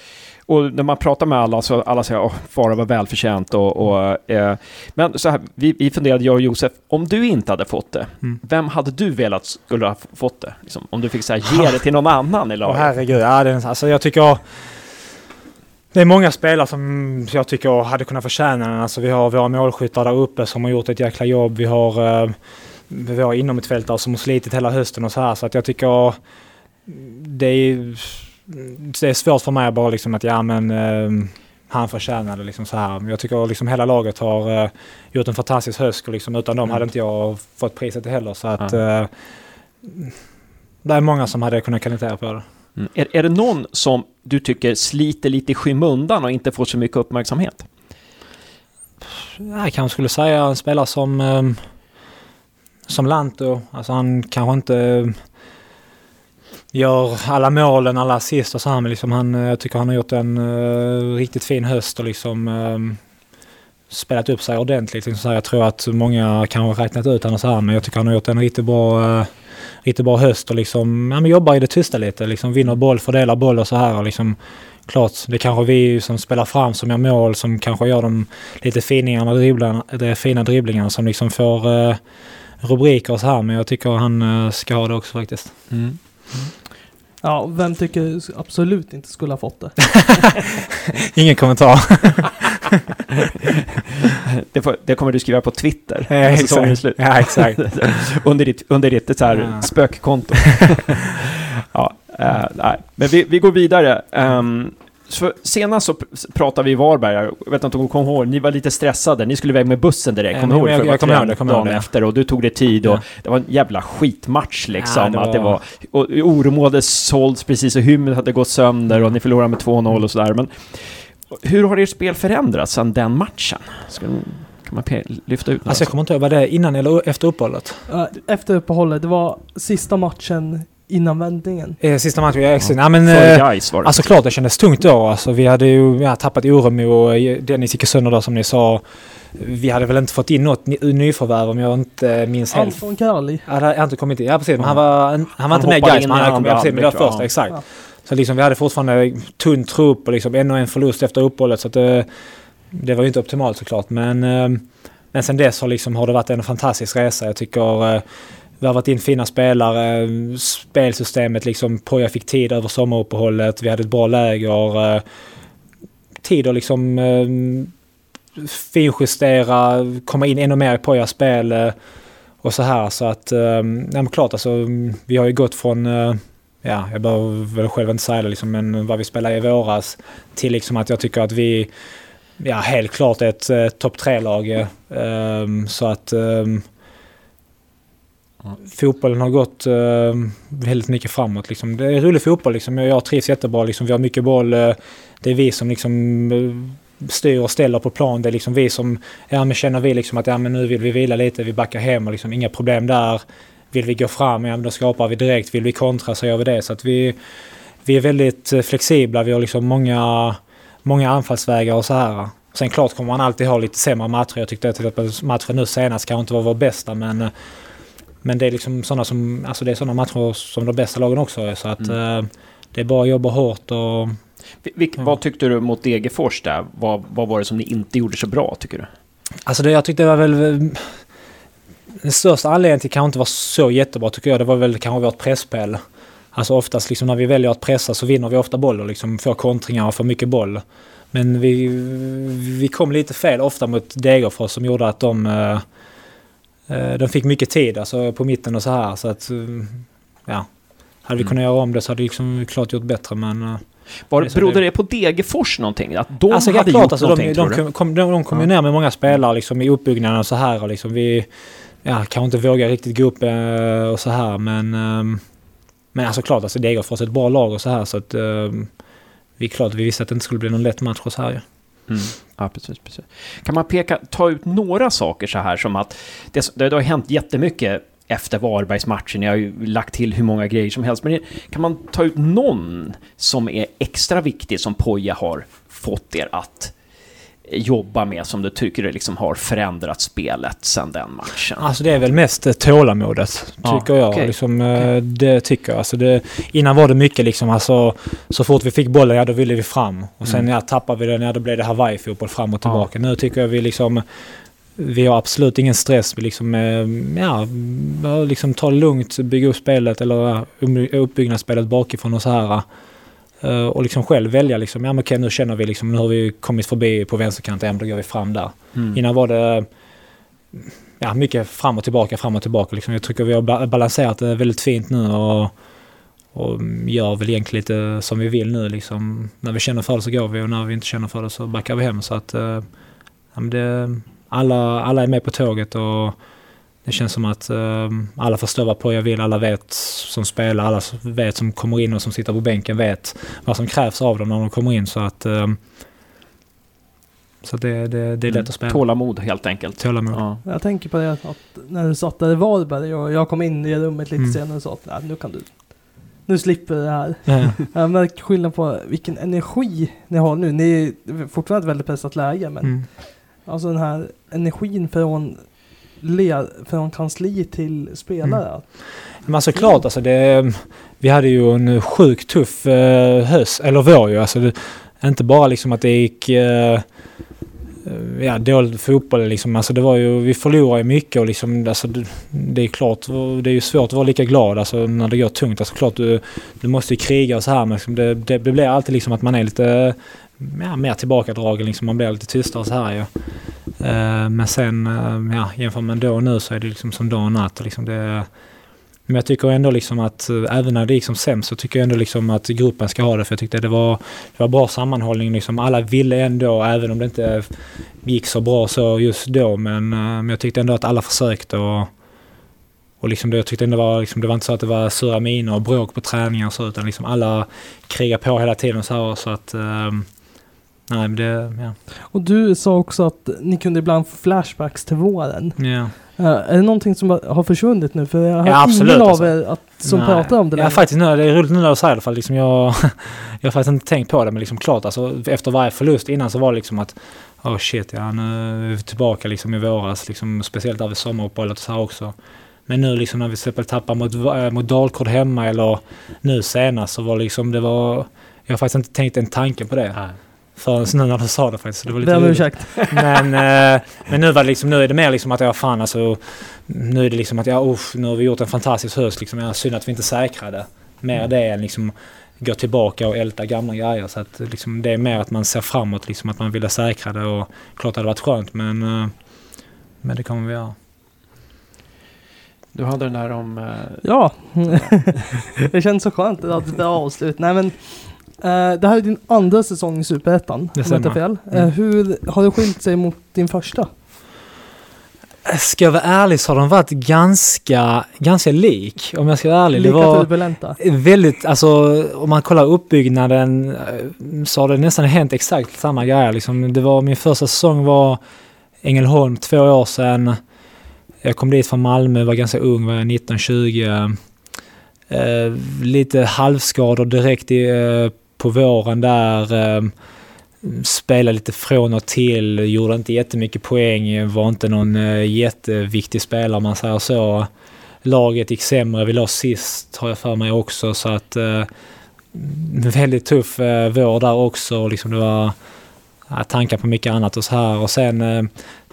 Och när man pratar med alla så alla säger att Fara var välförtjänt och... och eh, men så här, vi, vi funderade, jag och Josef, om du inte hade fått det, Mm. vem hade du velat skulle ha fått det? Liksom, om du fick så här, ge det till någon annan i laget? herregud, ja, det, är- alltså jag tycker... Det är många spelare som jag tycker hade kunnat förtjäna den. Alltså vi har våra målskyttar där uppe som har gjort ett jäkla jobb. Vi har, eh, vi har inomhutfältare som har slitit hela hösten och så här. Så att jag tycker det är, det är svårt för mig att bara liksom att ja men eh, han förtjänade liksom så här. Jag tycker liksom hela laget har eh, gjort en fantastisk höst och liksom utan dem Mm. hade inte jag fått priset heller. Så att eh, det är många som hade kunnat kandidera på det. Mm. Är, är det någon som du tycker sliter lite i skymundan och inte får så mycket uppmärksamhet? Jag kanske skulle säga en spelare som, ehm, som Lanto. Alltså han kanske inte eh, gör alla målen, alla assist och så här, men liksom han, eh, jag tycker han har gjort en uh, riktigt fin höst och liksom uh, spelat upp sig ordentligt. Liksom så här, jag tror att många kanske räknat ut honom så här, men jag tycker han har gjort en riktigt bra, uh, riktigt bra höst och liksom, ja, men jobbar i det tysta lite. Liksom vinner boll, fördelar boll och så här. Och liksom, klart, det är kanske vi som spelar fram som gör mål, som kanske gör de lite finingarna, dribblarna, de fina dribblingarna som liksom får uh, rubriker och så här. Men jag tycker han eh, ska ha det också faktiskt. Ja, vem tycker absolut inte skulle ha fått det? *laughs* Ingen kommentar. *laughs* Det, får, det kommer du skriva på Twitter Ja, är exakt. slut. Ja, exakt. *laughs* under ditt, under ditt så här, Ja. spökkonto. ja, eh, nej. Men vi, vi går vidare. Um, så senast så pr- pratade vi i Varberg, jag vet inte om du kommer ihåg, ni var lite stressade, ni skulle iväg med bussen direkt, Ja, kommer du ihåg? jag- För det var jag kommer ihåg det, jag ihåg dagen det. efter och du tog dig tid och Ja. det var en jävla skitmatch liksom. Ja, det Att det var- var, och Oromåde sålts precis och hymmet hade gått sönder och ni förlorade med 2-0 och sådär. Men hur har ert spel förändrats sedan den matchen? Ska, kan man lyfta ut några Alltså jag kommer inte ihåg, var det innan eller efter uppehållet? Ja, Efter uppehållet, det var sista matchen innan vändningen. Eh, sista matchen, ja, exakt. Ja, men, eh, Gais var det. Alltså klart det kändes tungt då. Alltså, vi hade ju ja, tappat Oremo och eh, Dennis gick sönder där som ni sa. Vi hade väl inte fått in något ny- nyförvärv om jag inte minns helt. Anton Karli. Ja, det inte kommit in. Ja precis, men han var, han, han var inte med in men han hade kommit, andra ja, precis, men det var första, ja. exakt. Ja. Så liksom vi hade fortfarande tunn trupp och liksom ännu en förlust efter uppehållet så att det, det var ju inte optimalt såklart. Men, eh, men sen dess har, liksom, har det varit en fantastisk resa. Jag tycker värvat vi har in fina spelare, spelsystemet liksom, Poja fick tid över sommaruppehållet, vi hade ett bra läger. Eh, tid att liksom eh, finjustera, komma in ännu mer i Pojas spel eh, och så här. Så att, Nej, ja men klart alltså, vi har ju gått från ja, jag behöver väl själv inte säga det liksom, men vad vi spelade i våras till liksom att jag tycker att vi ja, helt klart är ett eh, topp tre-lag. så att fotbollen har gått ehm, väldigt mycket framåt. Liksom. Det är rolig fotboll. Liksom. Jag, jag trivs jättebra. Liksom. Vi har mycket boll. eh, det är vi som liksom eh, styr och ställer på plan. Det är liksom vi som, ja men känner vi liksom att ja men nu vill vi vila lite, vi backar hem och liksom inga problem där. Vill vi gå fram, ja men då skapar vi direkt. Vill vi kontra så gör vi det. Så att vi, vi är väldigt eh, flexibla. Vi har liksom många, många anfallsvägar och så här. Sen klart kommer man alltid ha lite sämre matcher. Jag tyckte till exempel matchen nu senast kanske inte var vår bästa men eh, men det är liksom sådana som, alltså det är sådana matcher som de bästa lagen också är. Så att eh, det är bara att jobba hårt och Vil- Vilk, Ja. Vad tyckte du mot Degerfors där? Vad, vad var det som ni inte gjorde så bra, tycker du? Alltså det, jag tyckte var väl... eh, Den största anledningen till att kanske inte var så jättebra tycker jag, det var väl kanske vårt presspel. Alltså oftast liksom när vi väljer att pressa så vinner vi ofta boll och liksom får kontringar och får mycket boll. Men vi, vi kom lite fel ofta mot Degerfors som gjorde att de... eh, de fick mycket tid alltså på mitten och så här så att... eh, Ja. Hade vi Mm. kunnat göra om det så hade vi liksom klart gjort bättre men... eh, Var, Det berodde det- det på Degerfors någonting? Att de alltså, hade klart, gjort alltså, någonting, de, tror de, du? kom, de, de kom ju Ja. ner med många spelare liksom, i uppbyggnaden och så här. Och liksom, vi ja, kanske inte vågar riktigt gå upp eh, och så här. Men, ehm, men alltså klart, alltså, Degerfors är ett bra lag och så här. Så att, ehm, vi klart, vi visste att det inte skulle bli någon lätt match och så här. ju. Mm. Ja, precis, precis. Kan man peka, ta ut några saker så här som att det, det, det har hänt jättemycket efter Varbergsmatchen. Jag har ju lagt till hur många grejer som helst. Men kan man ta ut någon som är extra viktig som Poja har fått er att jobba med som du tycker liksom har förändrat spelet sedan den matchen? Alltså det är väl mest eh, tålamodet, Ja, tycker jag. okej. Liksom, eh, Det tycker jag. Alltså det, innan var det mycket liksom, alltså, så fort vi fick bollen, ja då ville vi fram. Och sen Mm. ja, tappade vi den, ja då blev det Hawaii-fotboll fram och tillbaka. Nu tycker jag vi liksom, vi har absolut ingen stress. Vi liksom, eh, ja, liksom tar det lugnt, bygga upp spelet eller ja, uppbyggnadsspelet bakifrån och så här. Eh, Och liksom själv välja liksom, ja men okej nu känner vi liksom, nu har vi kommit förbi på vänsterkanten, ja men då går vi fram där. Mm. Innan var det ja, mycket fram och tillbaka, fram och tillbaka. Liksom. Jag tycker vi har ba- balanserat det väldigt fint nu och, och gör väl egentligen lite som vi vill nu. Liksom. När vi känner för det så går vi och när vi inte känner för det så backar vi hem. Så att, eh, ja, det, alla, alla är med på tåget och det känns som att eh, alla förstår vad på jag vill. Alla vet som spelar, alla vet som kommer in och som sitter på bänken vet vad som krävs av dem när de kommer in. Så att eh, så det, det, det är lätt att spela. Tålamod helt enkelt. Tålamod. Ja. Jag tänker på det att när du satt där i Varberg och jag kom in i rummet lite Mm. senare och sa att "Nej, nu kan du, nu slipper du det här. Ja. *laughs* Jag märker skillnad på vilken energi ni har nu. Ni är fortfarande ett väldigt pressat läge men Mm. alltså den här energin från, le, från kansli till spelare. Men alltså klart, alltså det, vi hade ju en sjukt tuff eh, höst, eller vår ju. Alltså det, inte bara liksom att det gick eh, ja, dålig fotboll liksom. Alltså det var ju, vi förlorade ju mycket och liksom, alltså det, det är klart, det är ju svårt att vara lika glad alltså när det går tungt. Alltså klart du, du måste ju kriga och så här men liksom det, det, det blir alltid liksom att man är lite ja, mer tillbakadragen liksom. Man blir lite tystare och så här ju. Ja. men sen, eh, ja, jämför man då och nu så är det liksom som dag och natt. Liksom det, men jag tycker ändå liksom att eh, även när det gick som sämst så tycker jag ändå liksom att gruppen ska ha det. För jag tyckte det var, det var bra sammanhållning. Liksom. Alla ville ändå, även om det inte gick så bra så just då. Men, men jag tyckte ändå att alla försökte. Och, och liksom det, jag tyckte ändå var, liksom, det var inte så att det var sura miner och bråk på träningar och så. Utan liksom alla krigade på hela tiden så här. Så att, um, nej men det, ja. Och du sa också att ni kunde ibland få flashbacks till våren. ja. Eh, är det någonting som har försvunnit nu? För jag har Ja, absolut, ingen alltså. av er att, som Nej. pratar om det Ja faktiskt, nu, det är roligt nu när du säger det. För liksom jag, jag har faktiskt inte tänkt på det men liksom klart alltså efter varje förlust innan så var det liksom att Oh shit ja nu är vi tillbaka liksom i våras liksom speciellt där vid sommaruppehållet och så här också. Men nu liksom när vi till exempel tappar mot, äh, mot Dalkurd hemma eller nu senast så var liksom det var Jag har faktiskt inte tänkt en tanke på det. Förrän nu när du sa det faktiskt. Det var lite Be om roligt. ursäkt. *laughs* Men, eh, men nu var det liksom, nu är det mer liksom att jag fan alltså, nu är det liksom att ja, usch, nu har vi gjort en fantastisk höst liksom. Ja, synd att vi inte säkrade. Mer det än liksom gå tillbaka och älta gamla grejer. Så att liksom, det är mer att man ser framåt liksom, att man vill säkra det och klart det hade varit skönt men, eh, men det kommer vi göra. Du hade den där om... eh, Ja, *laughs* det känns så skönt att det är avslut. Nej men, det här är din andra säsong i Superettan, om jag inte fel. Mm. Eh, hur har det skilt sig mot din första? Ska jag vara ärlig så har de varit ganska, ganska lik. Om jag ska vara ärlig. Lika det var, turbulenta? Väldigt, alltså om man kollar uppbyggnaden eh, så har det nästan hänt exakt samma grejer. Liksom, det var, min första säsong var Ängelholm två år sedan. Jag kom dit från Malmö, var ganska ung, var 19-20. Eh, lite halvskador direkt i, eh, på våren där. Eh, spelade lite från och till, gjorde inte jättemycket poäng, var inte någon eh, jätteviktig spelare om man säger så laget gick sämre. Vi låg sist har jag för mig också så att eh, väldigt tuff eh, vår där också. Liksom det var ja, tankar på mycket annat och så här. Och sen eh,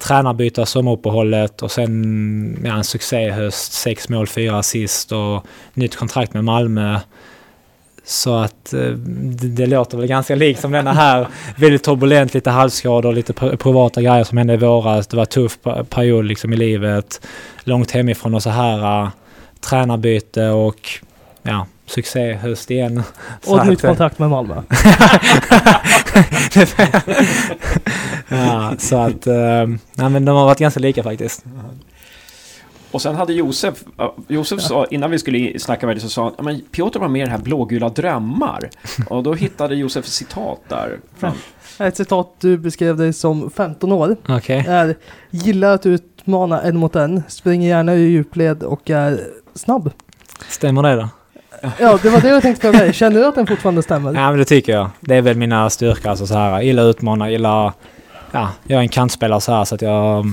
tränarbyte sommaruppehållet och sen ja, en succéhöst. Sex mål, fyra assist och nytt kontrakt med Malmö. Så att eh, det, det låter väl ganska likt som denna här. Väldigt turbulent, lite halvskador, lite pri- privata grejer som hände i våras. Det var en tuff period liksom i livet. Långt hemifrån och så här. Uh, tränarbyte och ja, succéhöst igen. Så Och nytt att, eh, kontrakt med Malmö. *laughs* ja, så att... eh, nej men de har varit ganska lika faktiskt. Och sen hade Josef, Josef sa, innan vi skulle snacka med dig så sa han, "Ja, men Piotr var med i det här blågula drömmar. *laughs* Och då hittade Josef citat där. Fram. Ett citat du beskrev dig som 15 år. Okej. Är gillar att utmana en mot en, springer gärna i djupled och är snabb. Stämmer det då? Ja, det var det jag tänkte fråga dig. Känner du att den fortfarande stämmer? Ja men det tycker jag. Det är väl mina styrkor alltså så här. Gillar utmana, gillar ja, jag är en kantspelare så här så att jag...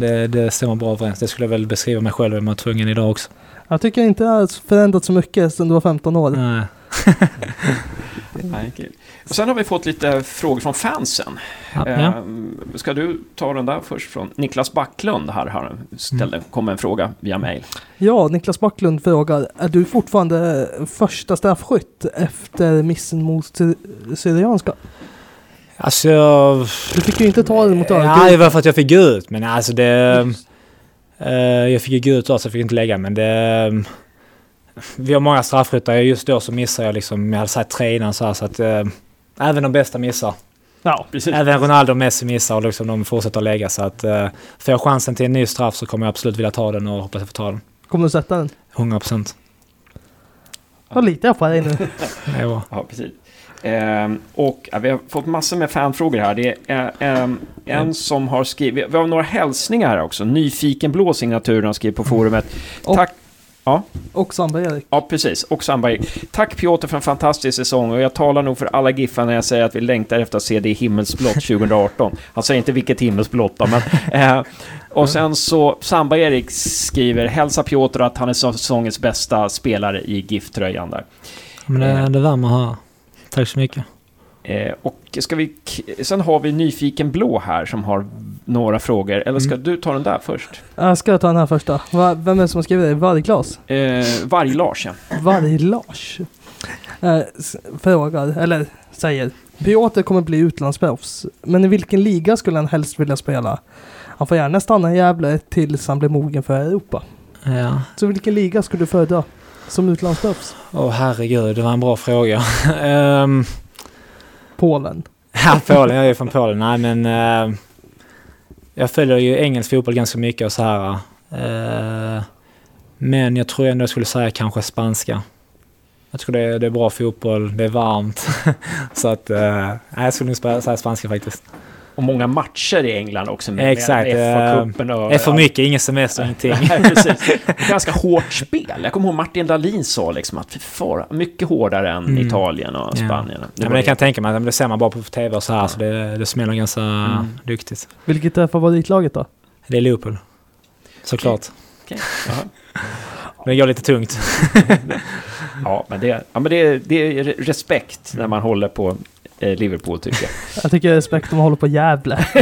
Det, det stämmer bra överens. Det skulle jag väl beskriva mig själv om jag var tvungen idag också. Jag tycker inte det har förändrats så mycket sedan du var 15 år. Nej. *laughs* Nej, kul. Och sen har vi fått lite frågor från fansen. Ja, ja. Ehm, ska du ta den där först från Niklas Backlund här har ställde, kom en fråga via mail. Ja, Niklas Backlund frågar, är du fortfarande första straffskytt efter missen mot Sy- Syrianska? Alltså jag... Du fick ju inte ta den mot Ja, Örgryte. det var för att jag fick gå ut. Men alltså det... eh, jag fick ju gå ut då så jag fick inte lägga men det... Vi har många straffskyttar. Just då så missade jag liksom, jag hade sagt tre innan så här så att... eh, även de bästa missar. Ja, Precis. Även Ronaldo och Messi missar och liksom de fortsätter att lägga så att... Uh, får jag chansen till en ny straff så kommer jag absolut vilja ta den och hoppas jag får ta den. kommer du sätta den? 100%. Vad litar jag på dig nu? *laughs* Det är bra. Ja, precis. Ehm, och ja, vi har fått massor med fanfrågor här. Det är ehm, en som har skrivit... Vi har några hälsningar här också. Nyfiken blå signatur har skrivit på forumet. Och- Tack... Och Sandberg-Erik. Ja, precis. Och Sandberg. Tack Piotr för en fantastisk säsong och jag talar nog för alla giffar när jag säger att vi längtar efter att se det i himmelsblått 2018. Han säger inte vilket himmelsblått då, men... Eh, och sen så, Sandberg-Erik skriver hälsa Piotr att han är säsongens bästa spelare i GIF-tröjan där. Men det, det värmer att höra. Tack så mycket. Eh, och ska vi, sen har vi Nyfiken Blå här som har några frågor. Eller ska Mm. du ta den där först? Jag ska ta den här första. Va, vem är det som har skrivit det? Varglas? Eh, Varg-Lars, ja. Varg-Lars. Eh, frågar, eller säger. Piotr kommer bli utlandsproffs. Men i vilken liga skulle han helst vilja spela? Han får gärna stanna i Gävle tills han blir mogen för Europa. Ja. Så vilken liga skulle du föredra som utlandsproffs? Åh herregud, det var en bra fråga. *laughs* Ehm, Polen. Ja, Polen. Jag är från Polen. Nej, men... eh, jag följer ju engelsk fotboll ganska mycket och så här. eh, men jag tror ändå jag skulle säga kanske spanska. Jag tror det är, det är bra fotboll, det är varmt. *laughs* så att... Uh, jag skulle nog säga spanska faktiskt. Och många matcher i England också med, Exakt, med eh, FA-cupen och... Det är för mycket, ingen semester, ingenting. *laughs* Nej. Ganska hårt spel. Jag kommer ihåg Martin Dahlin sa liksom att fy fara, mycket hårdare än Mm. Italien och Ja. Spanien. Ja, men det kan jag tänka mig. Det ser man bara på tv och så här, så det, det smäller ganska Mm. duktigt. Vilket är favoritlaget då? Det är Liverpool. Såklart. Okej. Jaha. *laughs* Det går lite tungt. *laughs* Ja, men, det, ja, men det, det är respekt när man håller på Liverpool tycker jag. *laughs* Jag tycker respekt om man håller på Gävle. *laughs*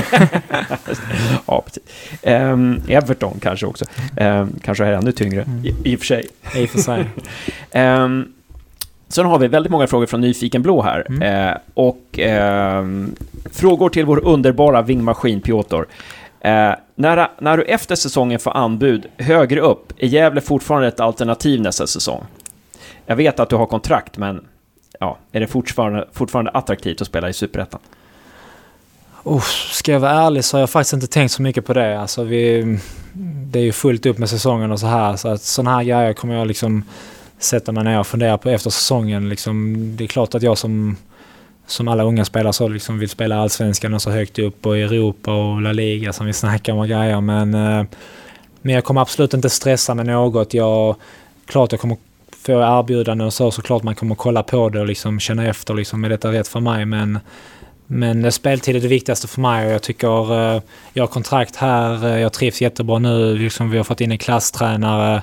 Ja, precis. Ehm, Everton kanske också. Ehm, kanske är ännu tyngre Mm. i, i och för sig. I och för sig. *laughs* Ehm, sen har vi väldigt många frågor från Nyfiken Blå här. Mm. Eh, och ehm, frågor till vår underbara vingmaskin Piotr. Eh, när, när du efter säsongen får anbud högre upp, är Gävle fortfarande ett alternativ nästa säsong? Jag vet att du har kontrakt, men ja, är det fortfarande, fortfarande attraktivt att spela i Superettan? Oh, ska jag vara ärlig så har jag faktiskt inte tänkt så mycket på det. Alltså vi, det är ju fullt upp med säsongen och så här. Så att sådana här grejer kommer jag liksom sätta mig ner och fundera på efter säsongen. Liksom, det är klart att jag som, som alla unga spelare så liksom vill spela allsvenskan och så högt upp och Europa och La Liga som vi snackar om och grejer. Men, eh, men jag kommer absolut inte stressa med något. Jag, klart jag kommer Får jag erbjudanden och så. Såklart man kommer kolla på det och liksom känna efter. Liksom, är detta rätt för mig? Men men eh, speltid är det viktigaste för mig och jag tycker eh, jag har kontrakt här, eh, jag trivs jättebra nu, liksom vi har fått in en klasstränare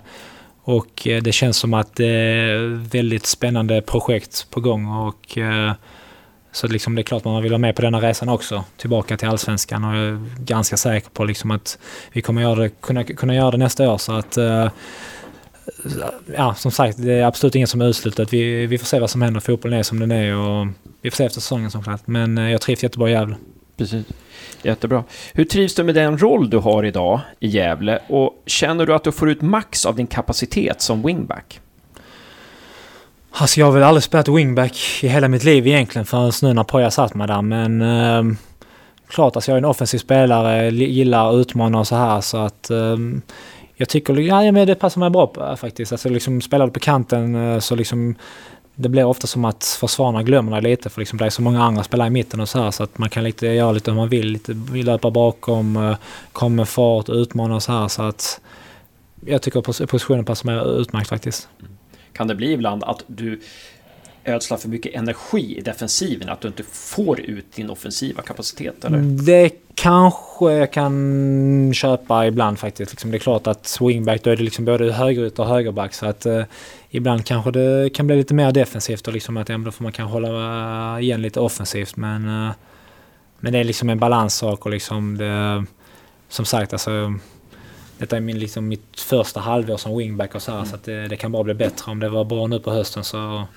och det känns som att det är väldigt spännande projekt på gång och så liksom det är klart man vill vara med på denna resan också, tillbaka till allsvenskan och jag är ganska säker på liksom att vi kommer göra det, kunna, kunna göra det nästa år så att Ja, som sagt, det är absolut inget som är uteslutet. Vi, vi får se vad som händer. Fotbollen är som den är och vi får se efter säsongen såklart. Men eh, jag trivs jättebra i Gävle. Precis. Jättebra. Hur trivs du med den roll du har idag i Gävle och känner du att du får ut max av din kapacitet som wingback? Alltså jag har väl aldrig spelat wingback i hela mitt liv egentligen förrän nu när Poja satt mig där. Men eh, klart, alltså jag är en offensiv spelare, gillar att utmana och så här. Så att eh, jag tycker ja, men det passar mig bra eh, faktiskt. Alltså liksom spelar du på kanten eh, så liksom det blir ofta som att försvararna glömmer dig lite för liksom det är så många andra spelare i mitten och så här så att man kan lite göra lite hur man vill. Lite löpa bakom, eh, komma med fart, utmana och så här så att jag tycker positionen passar mig utmärkt faktiskt. Mm. Kan det bli ibland att du ödsla för mycket energi i defensiven, att du inte får ut din offensiva kapacitet? Eller? Det kanske jag kan köpa ibland faktiskt. Liksom det är klart att wingback, då är det liksom både högerytter och högerback. Så att eh, ibland kanske det kan bli lite mer defensivt och liksom att ja, då får man kan hålla igen lite offensivt. Men, eh, men det är liksom en balanssak och liksom det, som sagt alltså detta är min, liksom, mitt första halvår som wingback och så här, mm. så att det, det, kan bara bli bättre. Om det var bra nu på hösten så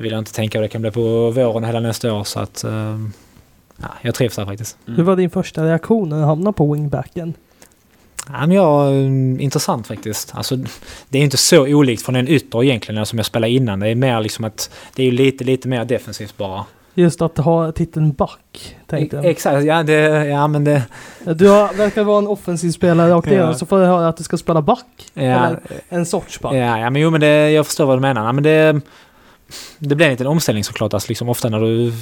vill jag inte tänka vad det kan bli på våren hela nästa år. Så att, uh, ja, jag trivs där faktiskt. Mm. Hur var din första reaktion när du hamnade på wingbacken? Ja, men ja, intressant faktiskt. Alltså, det är inte så olikt från en ytter egentligen som jag spelade innan. Det är mer liksom att det är lite, lite mer defensivt bara. Just att ha titeln back, tänkte jag. Exakt, ja, det, ja men det... Du har, verkar vara en offensiv spelare rakt igenom, ja. så får jag höra att du ska spela back. Ja. Eller en sorts back. Ja, ja men jo men det, jag förstår vad du menar. Ja, men det, det blir en liten omställning såklart. Alltså, liksom ofta när du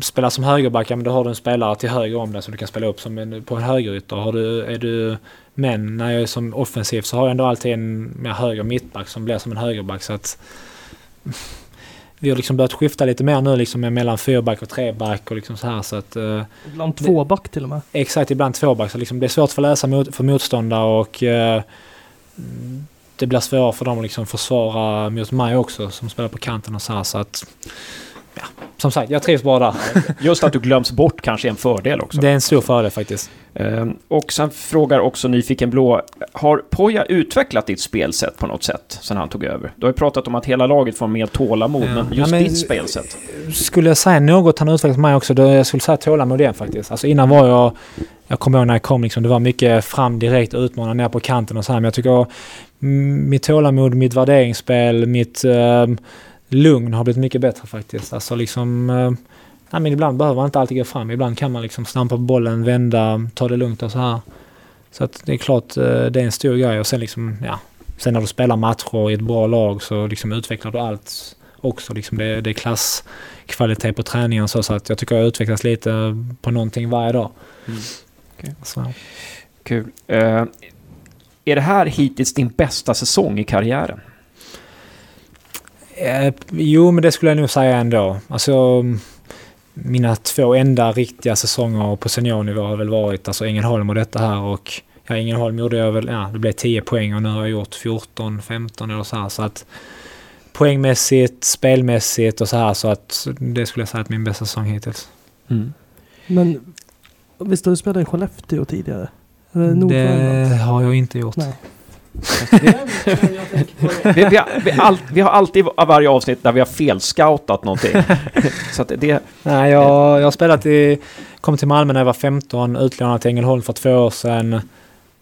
spelar som högerback, ja, men då har du en spelare till höger om dig som du kan spela upp som en, på en högerytter. Har du, är du, men när jag är som offensiv så har jag ändå alltid en mer höger mittback som blir som en högerback. Så att *laughs* vi har liksom börjat skifta lite mer nu liksom mellan fyrback och treback och liksom så här så att... Uh, ibland tvåback till och med. Exakt, ibland tvåback. Så liksom det är svårt för läsa mot, för motståndare och uh, det blir svårare för dem att liksom försvara mot mig också som spelar på kanten och så här så att... Ja, som sagt, jag trivs bara där. Just att du glöms bort kanske är en fördel också. Det är en stor fördel faktiskt. Ehm, och sen frågar också Nyfiken Blå, har Poja utvecklat ditt spelsätt på något sätt sen han tog över? Du har ju pratat om att hela laget får mer tålamod, ja. men just ja, men, ditt spelsätt? Skulle jag säga något han utvecklat mig också, då jag skulle säga tålamod igen faktiskt. Alltså innan var jag, jag kommer ihåg när jag kom liksom, det var mycket fram direkt utmana ner på kanten och så här, men jag tycker mitt tålamod, mitt värderingsspel, mitt uh, lugn har blivit mycket bättre faktiskt. Alltså liksom... Nej, men ibland behöver man inte alltid gå fram. Ibland kan man liksom stampa på bollen, vända, ta det lugnt och så här. Så att det är klart, uh, det är en stor grej. Och sen liksom, ja. Sen när du spelar matcher i ett bra lag så liksom utvecklar du allt också. Liksom det, det är klasskvalitet på träningen så, så att jag tycker jag utvecklas lite på någonting varje dag. Mm. Okay. Kul. Uh, är det här hittills din bästa säsong i karriären? Eh, jo, men det skulle jag nog säga ändå. Alltså, mina två enda riktiga säsonger på seniornivå har väl varit alltså Ängelholm och detta här och ja, Ängelholm gjorde jag väl, ja, det blev 10 poäng och nu har jag gjort 14, 15 eller så här. Så att poängmässigt, spelmässigt och så här så att det skulle jag säga att min bästa säsong hittills. Mm. Men visst har du spelat i Skellefteå tidigare? Det har jag inte gjort. Nej. Vi, vi, har, vi, all, vi, har alltid varje avsnitt där vi har felscoutat någonting. så att det, Nej, jag, jag har spelat i... Kom till Malmö när jag var 15, utlånad till Ängelholm för två år sedan.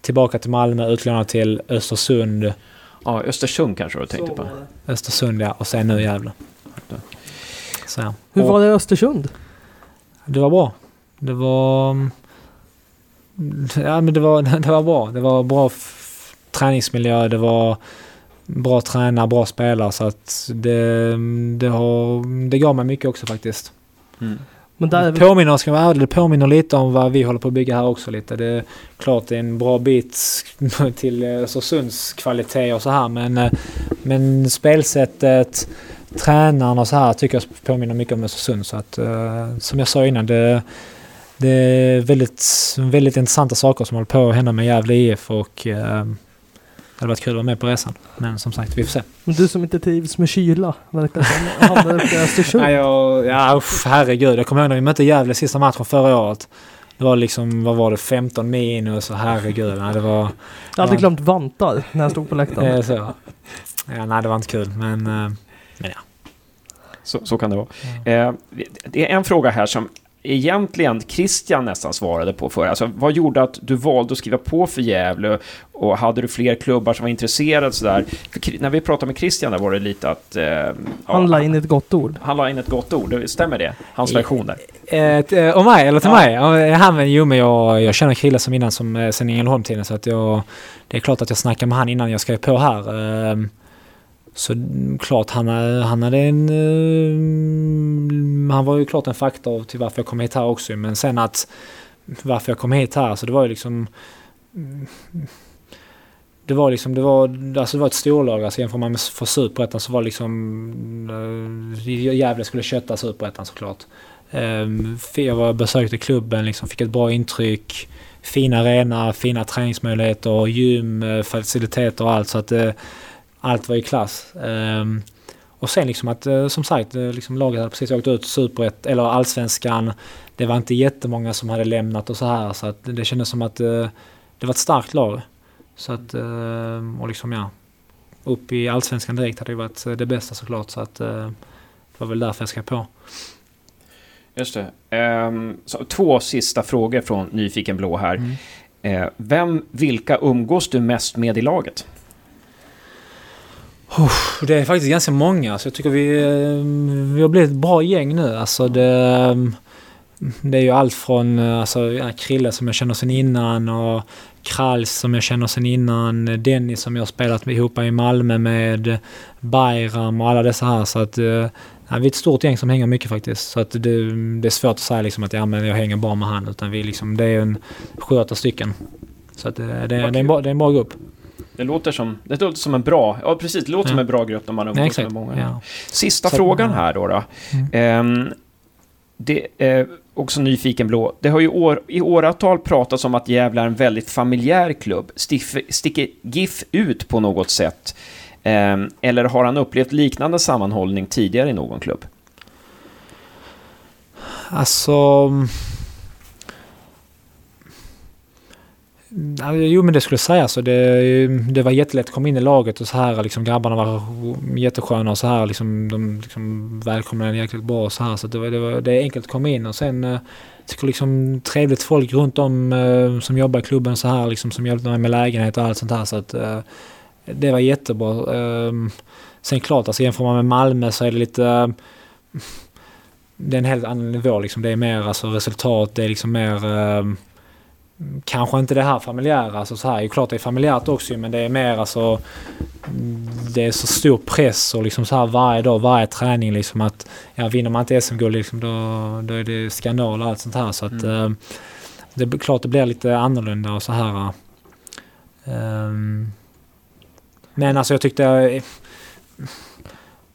Tillbaka till Malmö, utlånad till Östersund. Ja, Östersund kanske du tänkte på. Östersund ja, och sen nu Gävle. Så. Hur var det i Östersund? Det var bra. Det var... Ja, men det var, *laughs* det var bra. Det var bra träningsmiljö, det var bra tränare, bra spelare så att det, det, har, det gav mig mycket också faktiskt. Mm. Men där det, påminner, ska vara ärlig, det påminner lite om vad vi håller på att bygga här också lite. Det är klart det är en bra bit *laughs* till Östersunds kvalitet och så här men, eh, men spelsättet, tränaren och så här tycker jag påminner mycket om Östersund så att uh, som jag sa innan det det är väldigt, väldigt intressanta saker som håller på att hända med Gävle IF och uh, det hade varit kul att vara med på resan. Men som sagt, vi får se. Men du som inte trivs med kyla, verkar som hamnar uppe i Östersund. Nej, jag, ja, uff, herregud. Jag kommer ihåg när vi mötte Gävle sista matchen förra året. Det var liksom, vad var det, 15 minus och herregud. Nej, det var... Jag hade glömt vantar när jag stod på läktaren. Det så. Ja, nej, det var inte kul, men, eh, men ja. Så, så kan det vara. Ja. Eh, det är en fråga här som egentligen Christian nästan svarade på för. Alltså, vad gjorde att du valde att skriva på för Gävle och hade du fler klubbar som var intresserade sådär? För när vi pratade med Christian där var det lite att... Eh, han la in ett gott ord. Han la in ett gott ord, stämmer det? Hans version där. Eh, eh, om mig, eller till ja. mig? Han, men, jo, men jag, jag känner Krille som innan som eh, sen Ängelholm-tiden så att jag... Det är klart att jag snackar med han innan jag skrev på här. Så klart, han, han hade en... Eh, han var ju klart en faktor till varför jag kom hit här också. Men sen att... Varför jag kom hit här, så det var ju liksom... det var liksom, det var, alltså det var ett storlag. Alltså jämför man med för Superettan så var det liksom... Eh, Gävle skulle kötta Superettan såklart. Ehm, jag var, besökte klubben, liksom, fick ett bra intryck. Fin arena, fina träningsmöjligheter, gym, eh, faciliteter och allt. Så att allt var i klass. Um, och sen liksom att, uh, som sagt, liksom laget hade precis åkt ut Superett, eller Allsvenskan. Det var inte jättemånga som hade lämnat och så här. Så att det kändes som att det var ett starkt lag. Så att, och liksom ja, upp i Allsvenskan direkt hade ju varit det bästa såklart. Så att det var väl därför jag skrev på. Just det. Um, två sista frågor från Nyfiken Blå här. Mm. Uh, vem, vilka umgås du mest med i laget? Det är faktiskt ganska många. Så jag tycker vi, vi har blivit ett bra gäng nu. Alltså det, det är ju allt från alltså, Krille som jag känner sen innan och Kralls som jag känner sen innan. Dennis som jag har spelat ihop i Malmö med. Bayram och alla dessa här. Så att Ja, vi är ett stort gäng som hänger mycket faktiskt. Så att det, det är svårt att säga liksom att ja, men jag hänger bara med han. Utan vi liksom, det är en sju, åtta stycken. Så att det, det, det, är en bra, det är en bra grupp. Det låter som, det låter som en bra, ja precis, det låter ja. som en bra grupp när man umgås med många. Ja. Sista Så, frågan här då. då. Mm. Um, det är också nyfiken blå. Det har ju år, i åratal pratats om att Gävle är en väldigt familjär klubb. Stiff, sticker GIF ut på något sätt? Ehm, eller har han upplevt liknande sammanhållning tidigare i någon klubb? Alltså... Jo men det skulle jag säga så. Det, det var jättelätt att komma in i laget och så här liksom grabbarna var jättesköna och så här liksom de liksom välkomnade jäkligt bra och så här så det, var, det, var, det är enkelt att komma in och sen eh, tycker liksom trevligt folk runt om eh, som jobbar i klubben så här liksom som hjälpte mig med lägenhet och allt sånt här så att eh, det var jättebra. Ehm, sen klart, alltså jämför man med Malmö så är det lite... Eh, det är en helt annan nivå liksom. Det är mer alltså resultat, det är liksom mer... Eh, Kanske inte det här familjära, alltså så här. är klart det är familjärt också men det är mer alltså... Det är så stor press och liksom så här varje dag, varje träning liksom att... Ja, vinner man inte SM-guld liksom då, då är det skandal och allt sånt här så att... Mm. Ehm, det är klart det blir lite annorlunda och så här. Um, men alltså jag tyckte...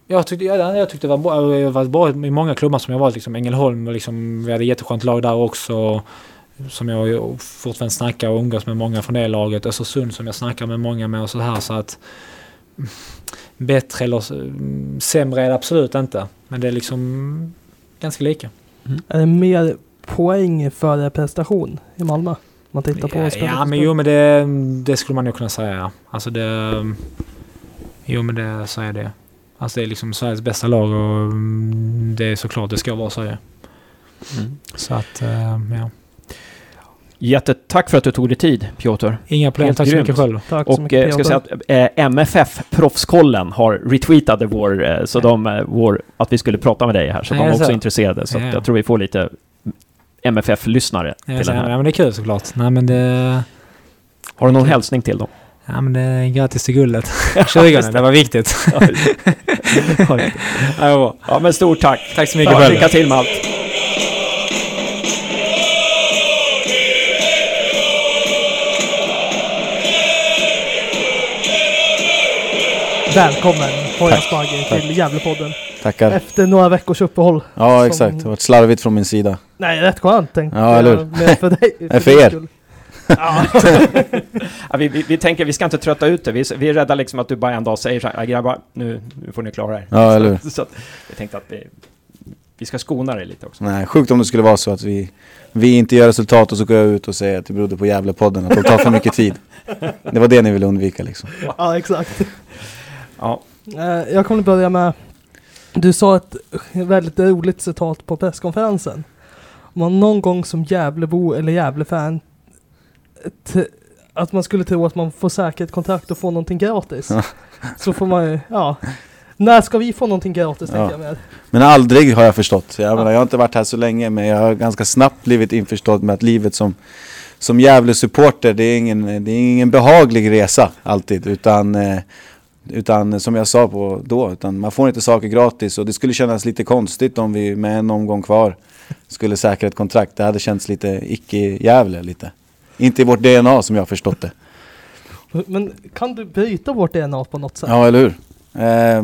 Jag tyckte, jag, jag tyckte det var bra, jag var bra i många klubbar som jag valt. Liksom Ängelholm, liksom, vi hade jätteskönt lag där också. Som jag fortfarande snackar och umgås med många från det laget. Östersund som jag snackar med många med och så här. Så att... Bättre eller sämre är det absolut inte. Men det är liksom ganska lika. Mm. Är det mer poäng för prestation i Malmö? man tittar på ja, ja, men jo men det, det skulle man nog kunna säga. Alltså det... Jo men det, så är det. Alltså det är liksom Sveriges bästa lag och mm, det är såklart det ska vara så. Mm. Så att, eh, ja. Jättetack för att du tog dig tid, Piotr. Inga problem. Helt tack grymt. så mycket själv. Tack och mycket, eh, ska säga att eh, MFF, Proffskollen, har retweetat vår, eh, så de, eh, vår, att vi skulle prata med dig här. Så Nej, de är också så. intresserade. Så ja. jag tror vi får lite MFF-lyssnare till den här. Ja, men det är kul såklart. Nej, men det... Har du någon hälsning till dem? Ja, men det är grattis till guldet. *laughs* *laughs* 20 det var viktigt. *laughs* ja, men stort tack. Tack så mycket ja, Lycka till med allt. Välkommen Hojas Bagge till Gävlepodden. Tackar. Efter några veckors uppehåll. Ja, som... exakt. Det har varit slarvigt från min sida. Nej, rätt skönt tänkte ja, eller hur? för dig. *laughs* För, för er. *laughs* Ja. ja, vi, vi, vi, tänker, vi ska inte trötta ut det. Vi, vi är rädda liksom att du bara en dag säger så här, grabbar, nu, nu får ni klara er. Ja, eller hur? Så att, jag tänkte att vi, vi ska skona dig lite också. Nej, sjukt om det skulle vara så att vi, vi inte gör resultat och så går jag ut och säger att det berodde på Gävlepodden, att de tar för mycket tid. *laughs* Det var det ni ville undvika liksom. Ja, exakt. Ja. Eh, jag kommer börja med du sa ett väldigt roligt citat på presskonferensen. Om man någon gång som Gävlebo eller Gävlefan att man skulle tro att man får säkra ett kontrakt och få någonting gratis. så får man ju, ja. När ska vi få någonting gratis ja. jag med? Men aldrig har jag förstått. Jag, ja. menar, jag har inte varit här så länge men jag har ganska snabbt blivit införstådd med att livet som, som Gävle-supporter det, är ingen, det är ingen behaglig resa alltid. Utan eh, utan som jag sa på då, utan man får inte saker gratis och det skulle kännas lite konstigt om vi med en omgång kvar skulle säkra ett kontrakt. Det hade känts lite icke-Gävle lite. Inte i vårt DNA som jag har förstått det. Men kan du bryta vårt DNA på något sätt? Ja, eller hur? Eh,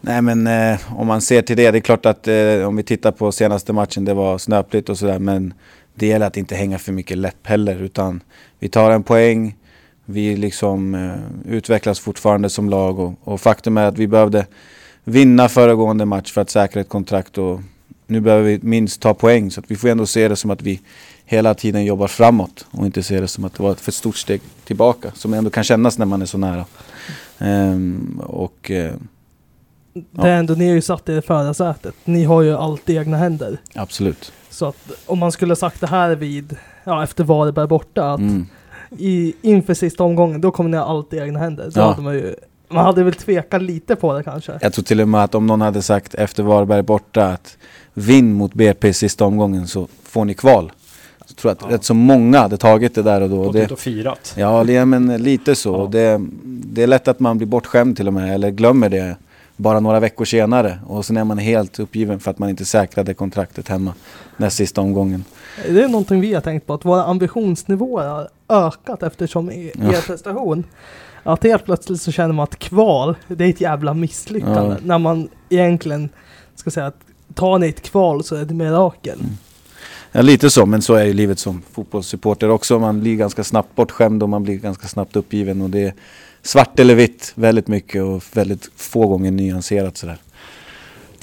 nej, men eh, om man ser till det, det är klart att eh, om vi tittar på senaste matchen, det var snöpligt och sådär, men det gäller att inte hänga för mycket läpp heller, utan vi tar en poäng, vi liksom eh, utvecklas fortfarande som lag och, och faktum är att vi behövde vinna föregående match för att säkra ett kontrakt och nu behöver vi minst ta poäng så att vi får ändå se det som att vi hela tiden jobbar framåt och inte se det som att det var ett för stort steg tillbaka som ändå kan kännas när man är så nära. Um, och uh, det är ändå, ni är ju satt i förarsätet. Ni har ju allt i egna händer. Absolut. Så att om man skulle sagt det här vid, ja efter Varberg borta, att mm. I, inför sista omgången, då kommer ni ha allt i egna händer. Då ja. hade man ju man hade väl tvekat lite på det kanske. Jag tror till och med att om någon hade sagt efter Varberg borta att vinn mot BP i sista omgången så får ni kval. Jag tror att ja. rätt så många hade tagit det där och då. Gått ut och firat. Ja, det, men lite så. Ja. Det, det är lätt att man blir bortskämd till och med, eller glömmer det bara några veckor senare. Och sen är man helt uppgiven för att man inte säkrade kontraktet hemma näst sista omgången. Det är någonting vi har tänkt på, att våra ambitionsnivåer har ökat eftersom er ja. prestation. Att helt plötsligt så känner man att kval, det är ett jävla misslyckande. Ja. När man egentligen ska säga att tar ni ett kval så är det mirakel. Mm. Ja, lite så, men så är ju livet som fotbollssupporter också. Man blir ganska snabbt bortskämd och man blir ganska snabbt uppgiven. Och det är svart eller vitt väldigt mycket och väldigt få gånger nyanserat sådär.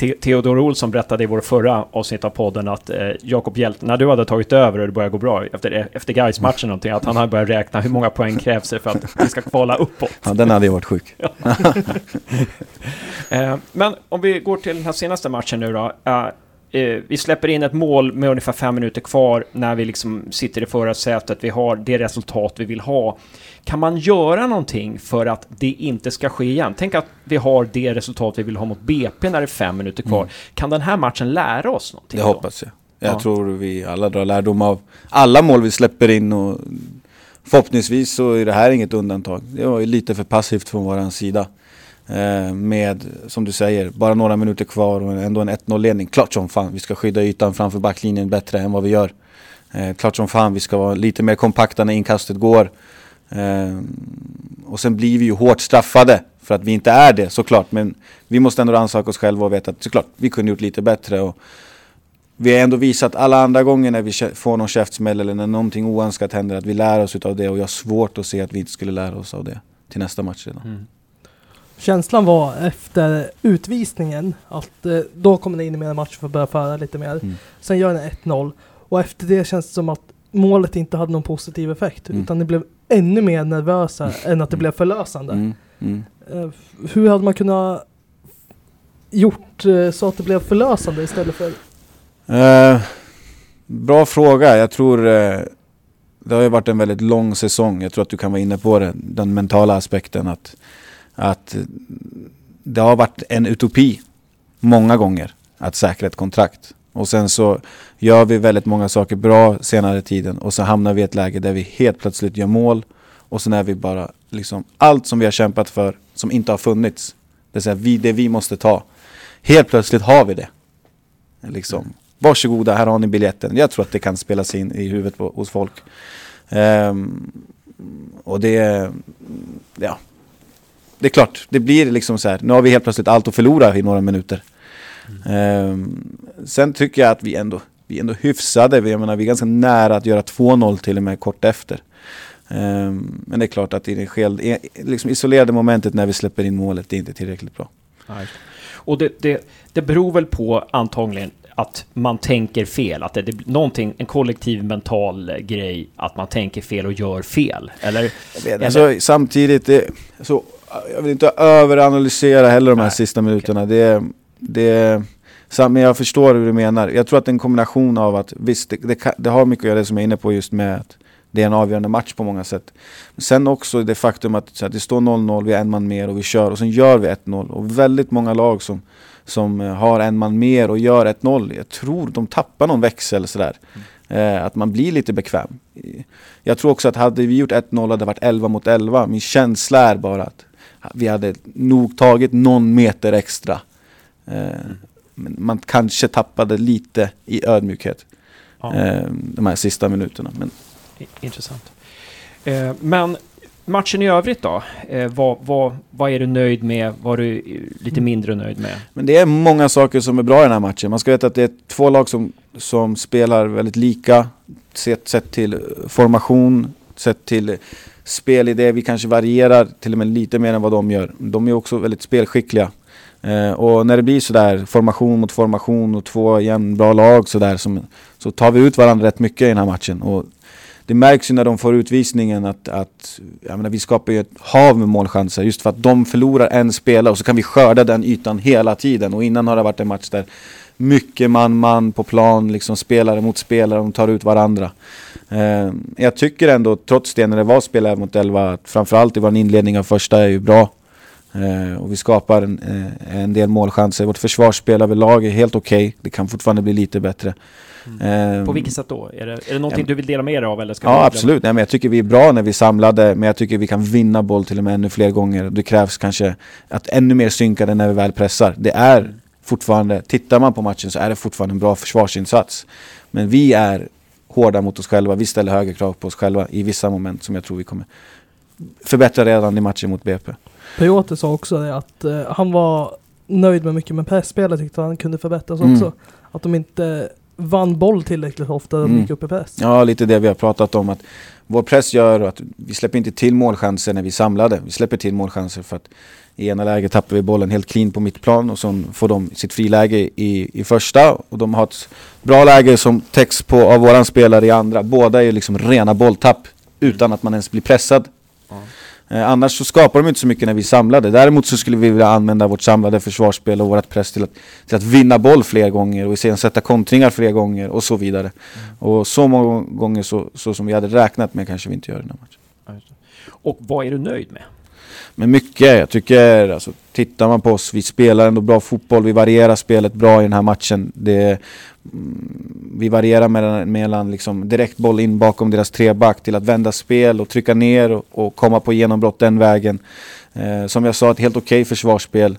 Theodor Olsson berättade i vår förra avsnitt av podden att eh, Jakob Hjält, när du hade tagit över och det började gå bra efter, efter Gais matchen någonting, att han hade börjat räkna hur många poäng krävs det för att vi ska kvala uppåt. Ja, den hade ju varit sjuk. *laughs* eh, men om vi går till den här senaste matchen nu då. Eh, eh, vi släpper in ett mål med ungefär fem minuter kvar när vi liksom sitter i förarsätet. Vi har det resultat vi vill ha. Kan man göra någonting för att det inte ska ske igen? Tänk att vi har det resultat vi vill ha mot BP när det är fem minuter kvar. Mm. Kan den här matchen lära oss någonting? Det då? hoppas jag. Jag ja. tror vi alla drar lärdom av alla mål vi släpper in och förhoppningsvis så är det här inget undantag. Det var ju lite för passivt från vår sida. Eh, med, som du säger, bara några minuter kvar och ändå en 1-0-ledning. Klart som fan vi ska skydda ytan framför backlinjen bättre än vad vi gör. Eh, klart som fan vi ska vara lite mer kompakta när inkastet går. Eh, och sen blir vi ju hårt straffade för att vi inte är det såklart. Men vi måste ändå rannsaka oss själva och veta att såklart vi kunde gjort lite bättre. Och vi har ändå visat alla andra gånger när vi får någon käftsmäll eller när någonting oönskat händer att vi lär oss av det och jag har svårt att se att vi inte skulle lära oss av det till nästa match redan. Mm. Känslan var efter utvisningen att eh, då kommer ni in i mer match för att börja föra lite mer. Mm. Sen gör ni 1-0 och efter det känns det som att målet inte hade någon positiv effekt mm. utan ni blev ännu mer nervösa mm. än att det blev förlösande. Mm. Mm. Eh, hur hade man kunnat gjort eh, så att det blev förlösande istället för? Uh, bra fråga. Jag tror uh, det har ju varit en väldigt lång säsong. Jag tror att du kan vara inne på det. Den mentala aspekten att att det har varit en utopi många gånger att säkra ett kontrakt. Och sen så gör vi väldigt många saker bra senare tiden och så hamnar vi i ett läge där vi helt plötsligt gör mål och sen är vi bara liksom allt som vi har kämpat för som inte har funnits. Det vill säga vi, det vi måste ta. Helt plötsligt har vi det. Liksom. Varsågoda, här har ni biljetten. Jag tror att det kan spelas in i huvudet på, hos folk. Um, och det, ja, det är klart, det blir liksom så här. Nu har vi helt plötsligt allt att förlora i några minuter. Mm. Um, sen tycker jag att vi ändå, vi ändå hyfsade. Jag menar, vi är ganska nära att göra 2-0 till och med kort efter. Um, men det är klart att i det skeld, liksom isolerade momentet när vi släpper in målet, det är inte tillräckligt bra. Nej. Och det, det, det beror väl på antagligen att man tänker fel, att det är någonting, en kollektiv mental grej, att man tänker fel och gör fel, eller? Eller? Alltså, samtidigt, det, så jag vill inte överanalysera heller de här Nej, sista minuterna. Okay. Det, det, men jag förstår hur du menar. Jag tror att det är en kombination av att visst, det, det, det har mycket att göra det som jag är inne på just med att det är en avgörande match på många sätt. Sen också det faktum att så här, det står 0-0, vi har en man mer och vi kör och sen gör vi 1-0. Och väldigt många lag som, som eh, har en man mer och gör 1-0, jag tror de tappar någon växel sådär. Mm. Eh, att man blir lite bekväm. Jag tror också att hade vi gjort 1-0 hade det varit 11 mot 11. Min känsla är bara att vi hade nog tagit någon meter extra. Eh, men man kanske tappade lite i ödmjukhet ja. eh, de här sista minuterna. Men... Intressant. Eh, men matchen i övrigt då? Vad, vad, vad är du nöjd med? Vad är du lite mindre nöjd med? Men det är många saker som är bra i den här matchen. Man ska veta att det är två lag som, som spelar väldigt lika. Sett, sett till formation, sett till spelidé. Vi kanske varierar till och med lite mer än vad de gör. De är också väldigt spelskickliga. Eh, och när det blir sådär formation mot formation och två jämnbra lag sådär som, så tar vi ut varandra rätt mycket i den här matchen. Och det märks ju när de får utvisningen att, att jag menar, vi skapar ju ett hav med målchanser just för att de förlorar en spelare och så kan vi skörda den ytan hela tiden. Och innan har det varit en match där mycket man-man på plan, liksom spelare mot spelare, de tar ut varandra. Eh, jag tycker ändå, trots det, när det var spelare mot 11, att framförallt i vår inledning av första är ju bra. Eh, och vi skapar en, eh, en del målchanser. Vårt försvarsspel överlag är helt okej. Okay. Det kan fortfarande bli lite bättre. Mm. På vilket sätt då? Är det, är det någonting du vill dela med dig av? Eller ska ja, absolut. Nej, men jag tycker vi är bra när vi är samlade, men jag tycker vi kan vinna boll till och med ännu fler gånger. Det krävs kanske att ännu mer synkade när vi väl pressar. Det är fortfarande, tittar man på matchen så är det fortfarande en bra försvarsinsats. Men vi är hårda mot oss själva, vi ställer högre krav på oss själva i vissa moment som jag tror vi kommer förbättra redan i matchen mot BP. Piotr sa också det att uh, han var nöjd med mycket med pressspelet, tyckte han kunde förbättras mm. också. Att de inte vann boll tillräckligt ofta de mm. gick upp i press. Ja, lite det vi har pratat om. att Vår press gör att vi släpper inte till målchanser när vi är samlade. Vi släpper till målchanser för att i ena läget tappar vi bollen helt clean på mittplan och så får de sitt friläge i, i första. Och de har ett bra läge som täcks på av våran spelare i andra. Båda är liksom rena bolltapp utan att man ens blir pressad. Mm. Eh, annars så skapar de inte så mycket när vi är samlade. Däremot så skulle vi vilja använda vårt samlade försvarsspel och vårt press till att, till att vinna boll fler gånger och sen sätta kontringar fler gånger och så vidare. Mm. Och så många gånger så, så, som vi hade räknat med kanske vi inte gör i den här matchen. Och vad är du nöjd med? Men mycket, jag tycker, alltså, tittar man på oss, vi spelar ändå bra fotboll, vi varierar spelet bra i den här matchen. Det, mm, vi varierar mellan, mellan liksom direkt boll in bakom deras treback till att vända spel och trycka ner och, och komma på genombrott den vägen. Eh, som jag sa, ett helt okej okay försvarsspel.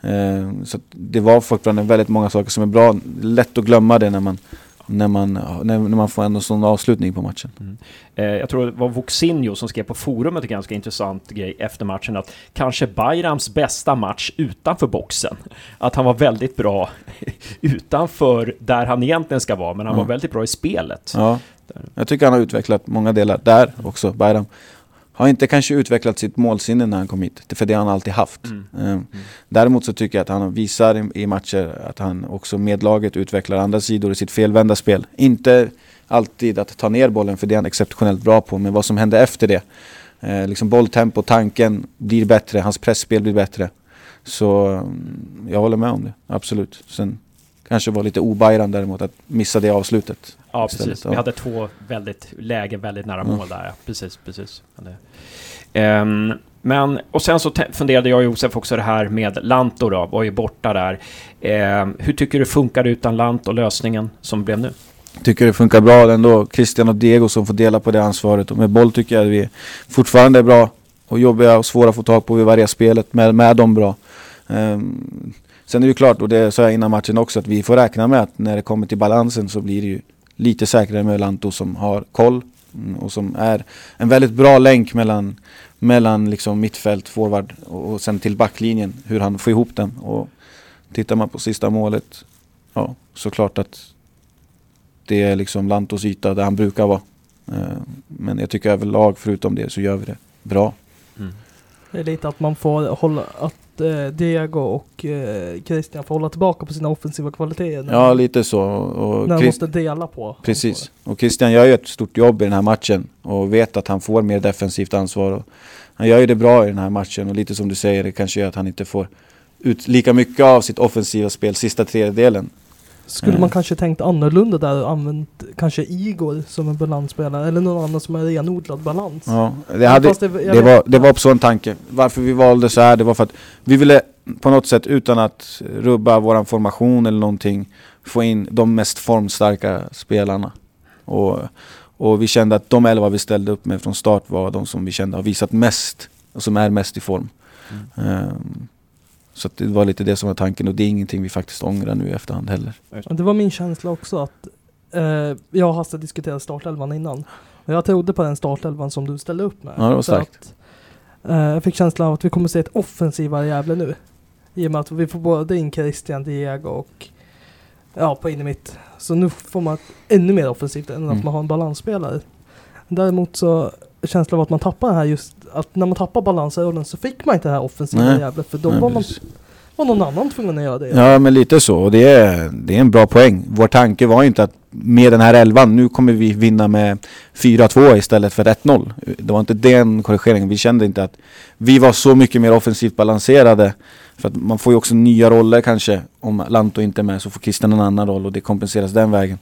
Eh, så det var fortfarande väldigt många saker som är bra. Lätt att glömma det när man när man, när, när man får en sån avslutning på matchen. Mm. Eh, jag tror det var Voxinho som skrev på forumet en ganska intressant grej efter matchen att kanske Bayrams bästa match utanför boxen. Att han var väldigt bra *laughs* utanför där han egentligen ska vara, men han mm. var väldigt bra i spelet. Ja, jag tycker han har utvecklat många delar där också, Bayram har inte kanske utvecklat sitt målsinne när han kom hit, för det har han alltid haft. Mm. Ehm, mm. Däremot så tycker jag att han visar i, matcher att han också med laget utvecklar andra sidor i sitt felvända spel. Inte alltid att ta ner bollen, för det är han exceptionellt bra på, men vad som händer efter det. Eh, liksom bolltempo, tanken blir bättre, hans pressspel blir bättre. Så mm, jag håller med om det, absolut. Sen kanske var lite obajran däremot att missa det avslutet. Ja, precis. Vi hade två väldigt lägen väldigt nära mål där. Precis, precis. Um, men, och sen så funderade jag och Josef också det här med Lanto då, var ju borta där. Um, hur tycker du funkar utan Lanto, lösningen som blev nu? Tycker det funkar bra ändå. Christian och Diego som får dela på det ansvaret. Och med boll tycker jag att vi fortfarande är bra och jobbiga och svåra att få tag på. Vi varierar spelet med, med dem bra. Um, sen är det ju klart, och det sa jag innan matchen också, att vi får räkna med att när det kommer till balansen så blir det ju lite säkrare med Lanto som har koll mm, och som är en väldigt bra länk mellan, mellan liksom mittfält, forward och sen till backlinjen. Hur han får ihop den. Och tittar man på sista målet, ja såklart att det är liksom Lantos yta där han brukar vara. Eh, men jag tycker överlag förutom det så gör vi det bra. Det är lite att man får hålla, att eh, Diego och eh, Christian får hålla tillbaka på sina offensiva kvaliteter. Ja, lite så. Och när de måste dela på. Precis. Och Christian gör ju ett stort jobb i den här matchen och vet att han får mer defensivt ansvar. Och han gör ju det bra i den här matchen och lite som du säger, det kanske gör att han inte får ut lika mycket av sitt offensiva spel sista tredjedelen. Skulle mm. man kanske tänkt annorlunda där och använt kanske Igor som en balansspelare eller någon annan som är renodlad balans? Ja, det, hade, det, det, var, det var så en tanke. Varför vi valde så här, det var för att vi ville på något sätt utan att rubba våran formation eller någonting få in de mest formstarka spelarna. Och, och vi kände att de elva vi ställde upp med från start var de som vi kände har visat mest och som är mest i form. Mm. Um, så det var lite det som var tanken och det är ingenting vi faktiskt ångrar nu i efterhand heller. Det var min känsla också att eh, jag och Hasse diskuterade startelvan innan. Och jag trodde på den startelvan som du ställde upp med. Ja, det var starkt. Eh, jag fick känslan av att vi kommer se ett offensivare Gävle nu. I och med att vi får både in Christian, Diego och ja, på in mitt. Så nu får man ännu mer offensivt än Mm. att man har en balansspelare. Däremot så känslan av att man tappar det här just att när man tappar balansrollen så fick man inte det här offensiva Nej. i Gävle för då Nej, var, man, var någon annan tvungen att göra det. Ja men lite så och det är, det är en bra poäng. Vår tanke var inte att med den här elvan, nu kommer vi vinna med 4-2 istället för 1-0. Det var inte den korrigeringen. Vi kände inte att vi var så mycket mer offensivt balanserade. För att man får ju också nya roller kanske. Om Lanto inte är med så får Christian en annan roll och det kompenseras den vägen.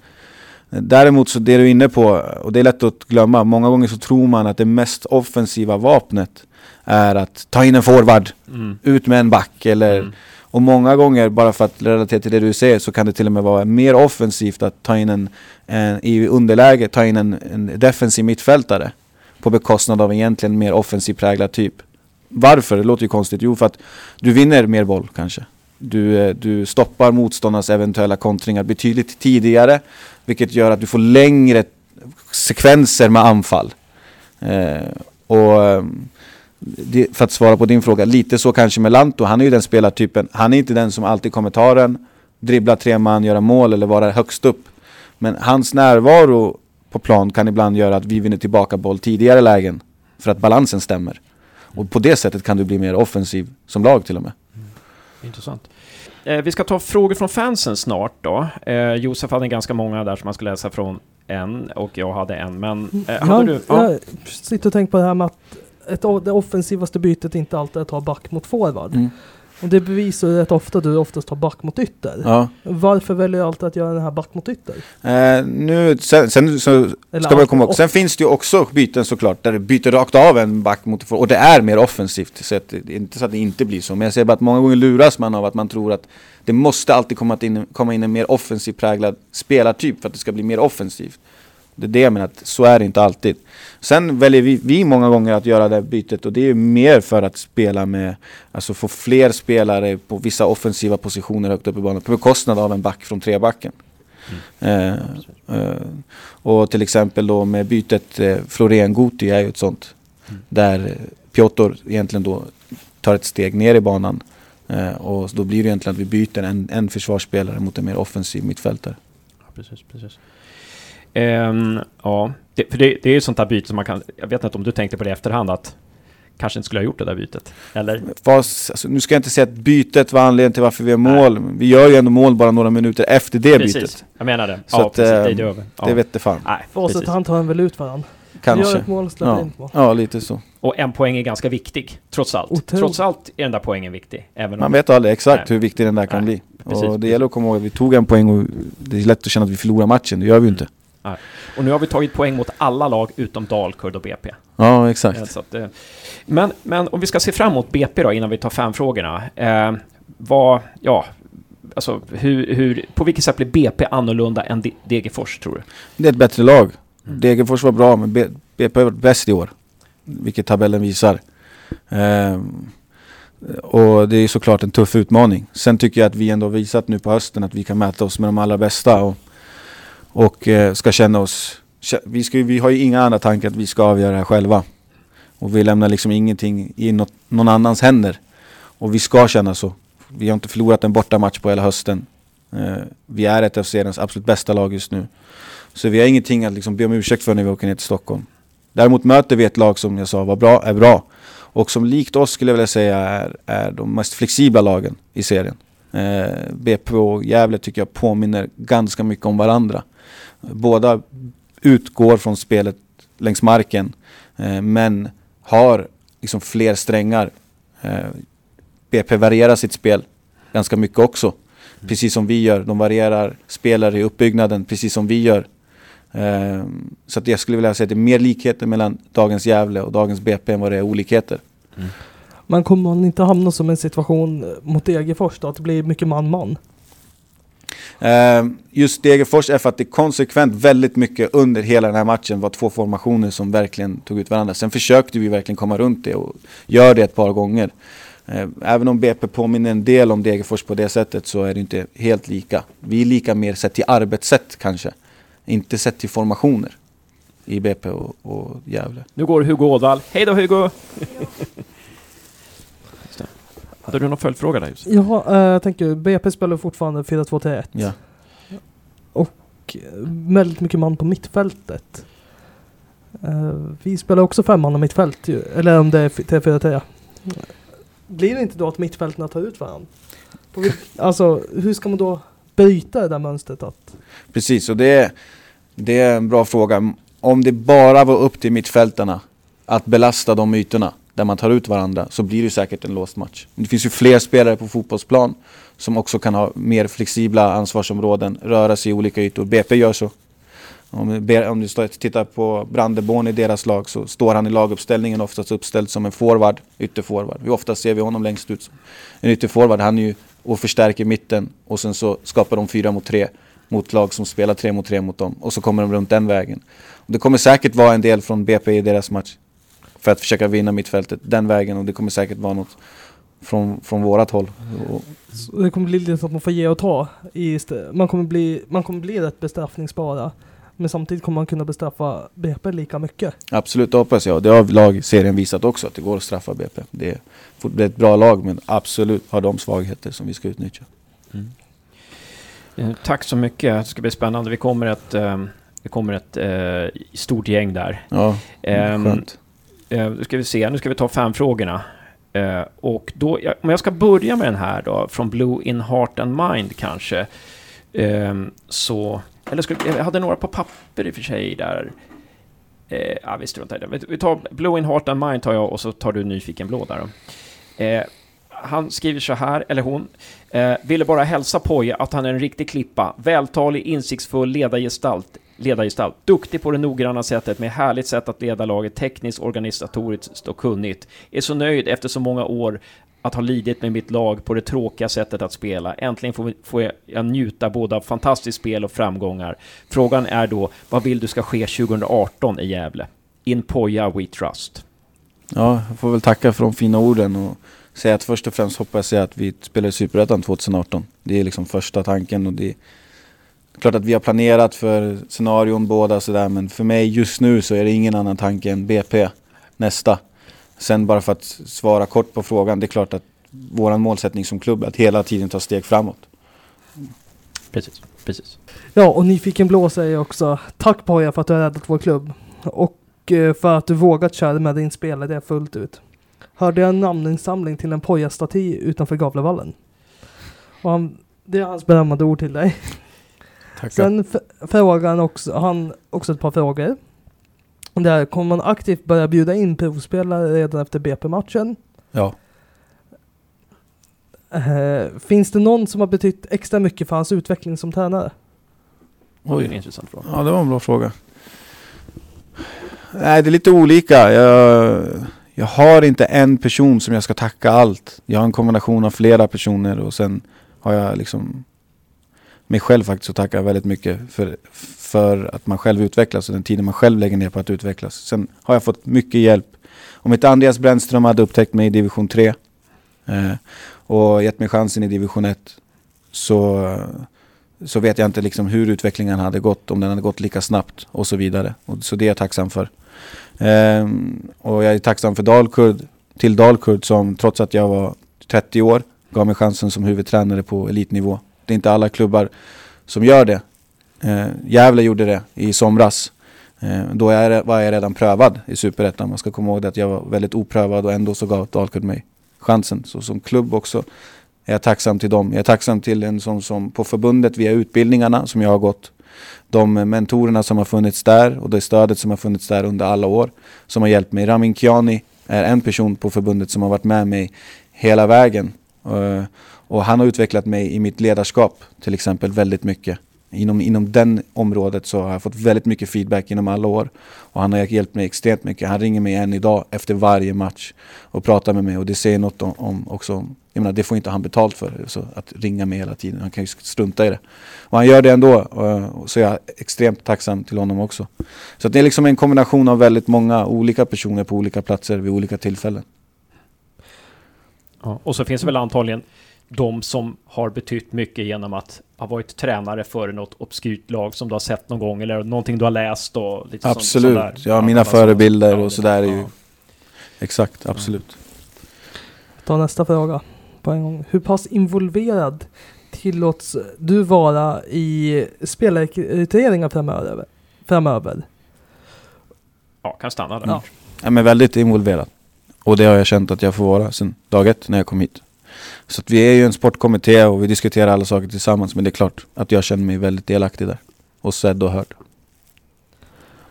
Däremot så det du är inne på, och det är lätt att glömma, många gånger så tror man att det mest offensiva vapnet är att ta in en forward, Mm. ut med en back eller Mm. och många gånger, bara för att relatera till det du säger, så kan det till och med vara mer offensivt att ta in en, en i underläge, ta in en, en defensiv mittfältare på bekostnad av egentligen mer offensiv präglad typ. Varför? Det låter ju konstigt. Jo, för att du vinner mer boll kanske. Du, eh, du stoppar motståndarnas eventuella kontringar betydligt tidigare, vilket gör att du får längre sekvenser med anfall. Eh, och eh, det, för att svara på din fråga, lite så kanske med Lanto. Han är ju den spelartypen, han är inte den som alltid kommer ta den, dribbla tre man, göra mål eller vara högst upp. Men hans närvaro på plan kan ibland göra att vi vinner tillbaka boll tidigare lägen. För att balansen stämmer. Och på det sättet kan du bli mer offensiv som lag till och med. Mm. Intressant. Eh, vi ska ta frågor från fansen snart då. Eh, Josef hade ganska många där som man skulle läsa från en och jag hade en. Men eh, hade Ja, du? Ja. Jag sitter och tänker på det här med att ett, det offensivaste bytet inte alltid är att ta back mot forward. Mm. Och det bevisar ju rätt ofta att du oftast tar back mot ytter. Ja. Varför väljer du alltid att göra den här back mot ytter? Eh, nu, sen, sen så ska man komma ihåg. Sen finns det ju också byten såklart där du byter rakt av en back mot och det är mer offensivt. Så att, det är inte så att det inte blir så. Men jag säger bara att många gånger luras man av att man tror att det måste alltid komma in, komma in en mer offensiv präglad spelartyp för att det ska bli mer offensivt. Det är det jag menar, att så är det inte alltid. Sen väljer vi, vi många gånger att göra det bytet och det är ju mer för att spela med, alltså få fler spelare på vissa offensiva positioner högt upp i banan på bekostnad av en back från trebacken. Eh, eh, och till exempel då med bytet eh, Florén-Goti är ju ett sånt. Där eh, Piotr egentligen då tar ett steg ner i banan. Eh, och då blir det egentligen att vi byter en, en försvarsspelare mot en mer offensiv mittfältare. Ja, precis, precis. Ehm, ja, det, för det, det är ju ett sånt där byte som man kan... Jag vet inte om du tänkte på det i efterhand att kanske inte skulle ha gjort det där bytet. Eller? Fast, alltså, nu ska jag inte säga att bytet var anledningen till varför vi gör mål. Vi gör ju ändå mål bara några minuter efter det bytet. precis, jag menar det. Så ja, att, precis, det är ehm, det över. Ja. Det vet det fan. Nej, Facit han tar en väl ut varandra. Gör Kanske. ett mål och släpper in mål. ja, lite så. Och en poäng är ganska viktig, trots allt. Otroligt. Trots allt är den där poängen viktig. Även Man vet aldrig exakt Nej. hur viktig den där kan Nej, bli. precis, och det precis. gäller att komma ihåg att vi tog en poäng och det är lätt att känna att vi förlorar matchen. Det gör vi ju inte. Och nu har vi tagit poäng mot alla lag utom Dalkurd och BP. Ja, exakt. Eh, att, eh, men, men om vi ska se fram emot BP då, innan vi tar fanfrågorna. Eh, vad, ja, alltså hur, hur, på vilket sätt blir BP annorlunda än Degerfors, tror du? Det är ett bättre lag. Mm. Degerfors var bra, men B- BP har varit bäst i år. Vilket tabellen visar. Ehm, och det är såklart en tuff utmaning. Sen tycker jag att vi ändå visat nu på hösten att vi kan mäta oss med de allra bästa. Och, och eh, ska känna oss... Vi, ska, vi har ju inga andra tankar att vi ska avgöra det här själva. Och vi lämnar liksom ingenting i något, någon annans händer. Och vi ska känna så. Vi har inte förlorat en bortamatch på hela hösten. Eh, vi är ett av seriens absolut bästa lag just nu. Så vi har ingenting att liksom be om ursäkt för när vi åker ner till Stockholm. Däremot möter vi ett lag som jag sa var bra, är bra. Och som likt oss skulle jag vilja säga är, är de mest flexibla lagen i serien. Eh, BP och Gävle tycker jag påminner ganska mycket om varandra. Båda utgår från spelet längs marken eh, men har liksom fler strängar. Eh, BP varierar sitt spel ganska mycket också. Precis som vi gör. De varierar spelare i uppbyggnaden precis som vi gör. Ehm, så att jag skulle vilja säga att det är mer likheter mellan dagens Gävle och dagens BP än vad det är olikheter. Men kommer man inte hamna som en situation mot Degerfors då? Att det blir mycket man-man? Ehm, just Degerfors är för att det konsekvent väldigt mycket under hela den här matchen var två formationer som verkligen tog ut varandra. Sen försökte vi verkligen komma runt det och gör det ett par gånger. Ehm, Även om BP påminner en del om Degerfors på det sättet så är det inte helt lika. Vi är lika mer sett till arbetssätt kanske. Inte sett till formationer i BP och, och Gävle. Nu går Hugo Ådvall. Hej då Hugo! *laughs* Hade du någon följdfråga där just? Ja, eh, jag tänker BP spelar fortfarande 4-2-3-1. Ja. Och eh, väldigt mycket man på mittfältet. Eh, vi spelar också femman och mittfält ju, eller om det är 3-4-3. Blir det inte då att mittfälten tar ut varandra? *laughs* Alltså, hur ska man då bryta det där mönstret att... Precis, och det är, det är en bra fråga. Om det bara var upp till mittfältarna att belasta de ytorna där man tar ut varandra så blir det säkert en låst match. Det finns ju fler spelare på fotbollsplan som också kan ha mer flexibla ansvarsområden, röra sig i olika ytor. BP gör så. Om, om du tittar på Brandeborn i deras lag så står han i laguppställningen oftast uppställd som en forward, ytterforward. Hur ofta ser vi honom längst ut som en ytterforward. Han är ju och förstärker mitten och sen så skapar de fyra mot tre mot lag som spelar tre mot tre mot dem och så kommer de runt den vägen. Det kommer säkert vara en del från BP i deras match för att försöka vinna mittfältet den vägen och det kommer säkert vara något från, från vårat håll. Och, Så Det kommer bli lite så att man får ge och ta. Man, kommer bli, man kommer bli rätt bestraffningsbara. Men samtidigt kommer man kunna bestraffa BP lika mycket. absolut, det hoppas jag. Det har lagserien visat också att det går att straffa BP. Det är, det är ett bra lag men absolut har de svagheter som vi ska utnyttja. Eh, Tack så mycket. Det ska bli spännande. Vi kommer ett, eh, det kommer ett eh, stort gäng där. Ja, Ehm, skönt. Eh, nu ska vi se, nu ska vi ta fem frågorna. Eh, och då, om jag ska börja med den här då, från Blue in Heart and Mind kanske. Ehm, så, eller ska, jag hade några på papper i och för sig där. Eh, ja, vi struntar i det. Vi- tar Blue in Heart and Mind tar jag och så tar du Nyfiken Blå där då. Eh, han skriver så här, eller hon. Eh, ville bara hälsa Poja att han är en riktig klippa. Vältalig, insiktsfull ledargestalt ledargestalt. Duktig på det noggranna sättet med härligt sätt att leda laget tekniskt, organisatoriskt och kunnigt. Är så nöjd efter så många år att ha lidit med mitt lag på det tråkiga sättet att spela. Äntligen får, får jag, jag njuta både av fantastiskt spel och framgångar. Frågan är då, vad vill du ska ske 2018 i Gävle? In Poja We Trust. Ja, jag får väl tacka för de fina orden och säga att först och främst hoppas jag att vi spelar i Superettan 2018. Det är liksom första tanken och det är klart att vi har planerat för scenarion båda sådär men för mig just nu så är det ingen annan tanke än BP nästa. Sen bara för att svara kort på frågan, det är klart att våran målsättning som klubb är att hela tiden ta steg framåt. Precis, precis. Ja, och Nyfiken Blå säger också Tack Poja för att du har räddat vår klubb. Och eh, för att du vågat köra med din spelare fullt ut. Hörde jag en namninsamling till en Poja-staty utanför Gavlevallen. Och han, det är hans berömmande ord till dig. Tackar. Sen frågar han också, han också ett par frågor. Där kommer man aktivt börja bjuda in provspelare redan efter BP-matchen? Ja. Eh, finns det någon som har betytt extra mycket för hans utveckling som tränare? Oj, det är en intressant fråga. Ja, det var en bra fråga. Nej, det är lite olika. Jag, jag har inte en person som jag ska tacka allt. Jag har en kombination av flera personer och sen har jag liksom mig själv faktiskt att tacka väldigt mycket för, för att man själv utvecklas och den tiden man själv lägger ner på att utvecklas. Sen har jag fått mycket hjälp. Om inte Andreas Brännström hade upptäckt mig i division 3 eh, och gett mig chansen i division 1 så så vet jag inte liksom hur utvecklingen hade gått, om den hade gått lika snabbt och så vidare. Och, så det är jag tacksam för. Eh, och jag är tacksam för Dalkurd, till Dalkurd som trots att jag var 30 år gav mig chansen som huvudtränare på elitnivå. Det är inte alla klubbar som gör det. Eh, Gävle gjorde det i somras. Eh, då är, var jag redan prövad i Superettan. Man ska komma ihåg det att jag var väldigt oprövad och ändå så gav Dalkurd mig chansen. Så som klubb också är jag tacksam till dem. Jag är tacksam till en sån som på förbundet via utbildningarna som jag har gått. De mentorerna som har funnits där och det stödet som har funnits där under alla år som har hjälpt mig. Ramin Kiani är en person på förbundet som har varit med mig hela vägen. Eh, och han har utvecklat mig i mitt ledarskap till exempel väldigt mycket. Inom, inom den området så har jag fått väldigt mycket feedback inom alla år. Och han har hjälpt mig extremt mycket. Han ringer mig än idag efter varje match och pratar med mig. Och det säger något om, om också, jag menar det får inte han betalt för. Så att ringa mig hela tiden. Han kan ju strunta i det. Och han gör det ändå. Och, så är jag extremt tacksam till honom också. Så att det är liksom en kombination av väldigt många olika personer på olika platser vid olika tillfällen. Ja, och så finns det väl antagligen de som har betytt mycket genom att ha varit tränare för något obskyrt lag som du har sett någon gång eller någonting du har läst och lite sånt- Absolut. sådär. Ja, mina förebilder och det- sådär är ju- ja. Exakt, absolut. Ta nästa fråga. på en gång. Hur pass involverad tillåts du vara i spelarrekryteringar framöver? framöver? Ja, kan stanna där. Ja. Ja, men väldigt involverad. Och det har jag känt att jag får vara sedan dag ett när jag kom hit. Så vi är ju en sportkommitté och vi diskuterar alla saker tillsammans. Men det är klart att jag känner mig väldigt delaktig där. Och sedd och hörd.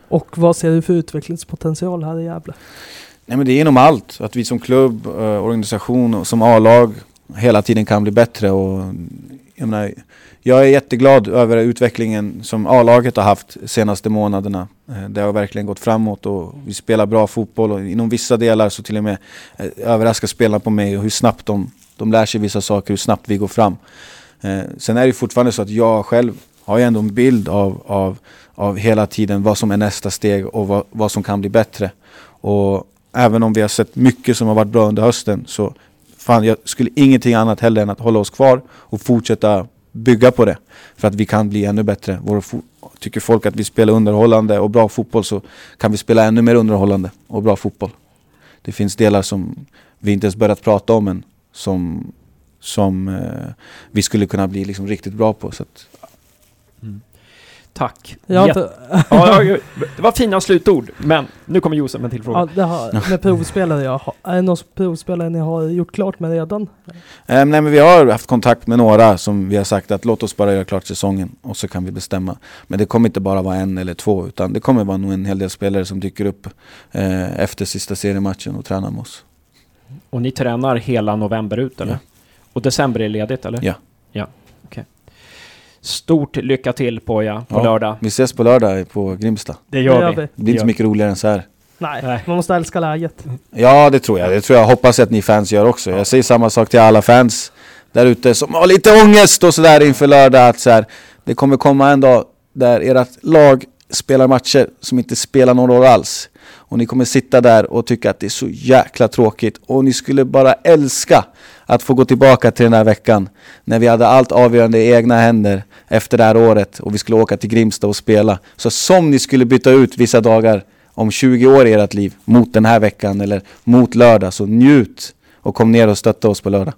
Och vad ser du för utvecklingspotential här i Gävle? Nej men det är inom allt. Att vi som klubb, eh, organisation och som A-lag hela tiden kan bli bättre. Och, jag, menar, jag är jätteglad över utvecklingen som A-laget har haft de senaste månaderna. Eh, Det har verkligen gått framåt och vi spelar bra fotboll och inom vissa delar så till och med eh, överraskar spelarna på mig och hur snabbt de, de lär sig vissa saker, hur snabbt vi går fram. Eh, Sen är det fortfarande så att jag själv har ju ändå en bild av, av, av hela tiden vad som är nästa steg och vad, vad som kan bli bättre. Och även om vi har sett mycket som har varit bra under hösten så fan, jag skulle ingenting annat heller än att hålla oss kvar och fortsätta bygga på det. För att vi kan bli ännu bättre. Vår tycker folk att vi spelar underhållande och bra fotboll så kan vi spela ännu mer underhållande och bra fotboll. Det finns delar som vi inte ens börjat prata om än som, som eh, vi skulle kunna bli liksom riktigt bra på. Så att, Tack. Jag inte, ja, ja, det var fina slutord, men nu kommer Josef med en till fråga. ja, det har, med provspelare jag har. Är det någon provspelare ni har gjort klart med redan? Eh, nej men vi har haft kontakt med några som vi har sagt att låt oss bara göra klart säsongen och så kan vi bestämma. Men det kommer inte bara vara en eller två utan det kommer vara nog en hel del spelare som dyker upp eh, efter sista seriematchen och tränar med oss. Och ni tränar hela november ut, eller? Ja. Och december är ledigt, eller? Ja. Ja, okej. Stort lycka till på ja, på Ja. lördag. Vi ses på lördag på Grimsta. Det gör, Det gör vi. vi. Det blir inte så mycket roligare än så här. Nej, Nej. man måste älska läget. Ja det tror jag, det tror jag hoppas att ni fans gör också. Jag säger samma sak till alla fans där ute som har lite ångest och sådär inför lördag att så här, det kommer komma en dag där ert lag spelar matcher som inte spelar någon roll alls. Och ni kommer sitta där och tycka att det är så jäkla tråkigt och ni skulle bara älska att få gå tillbaka till den här veckan när vi hade allt avgörande i egna händer efter det här året och vi skulle åka till Grimsta och spela. Så som ni skulle byta ut vissa dagar om 20 år i ert liv mot den här veckan eller mot lördag så njut och kom ner och stötta oss på lördag.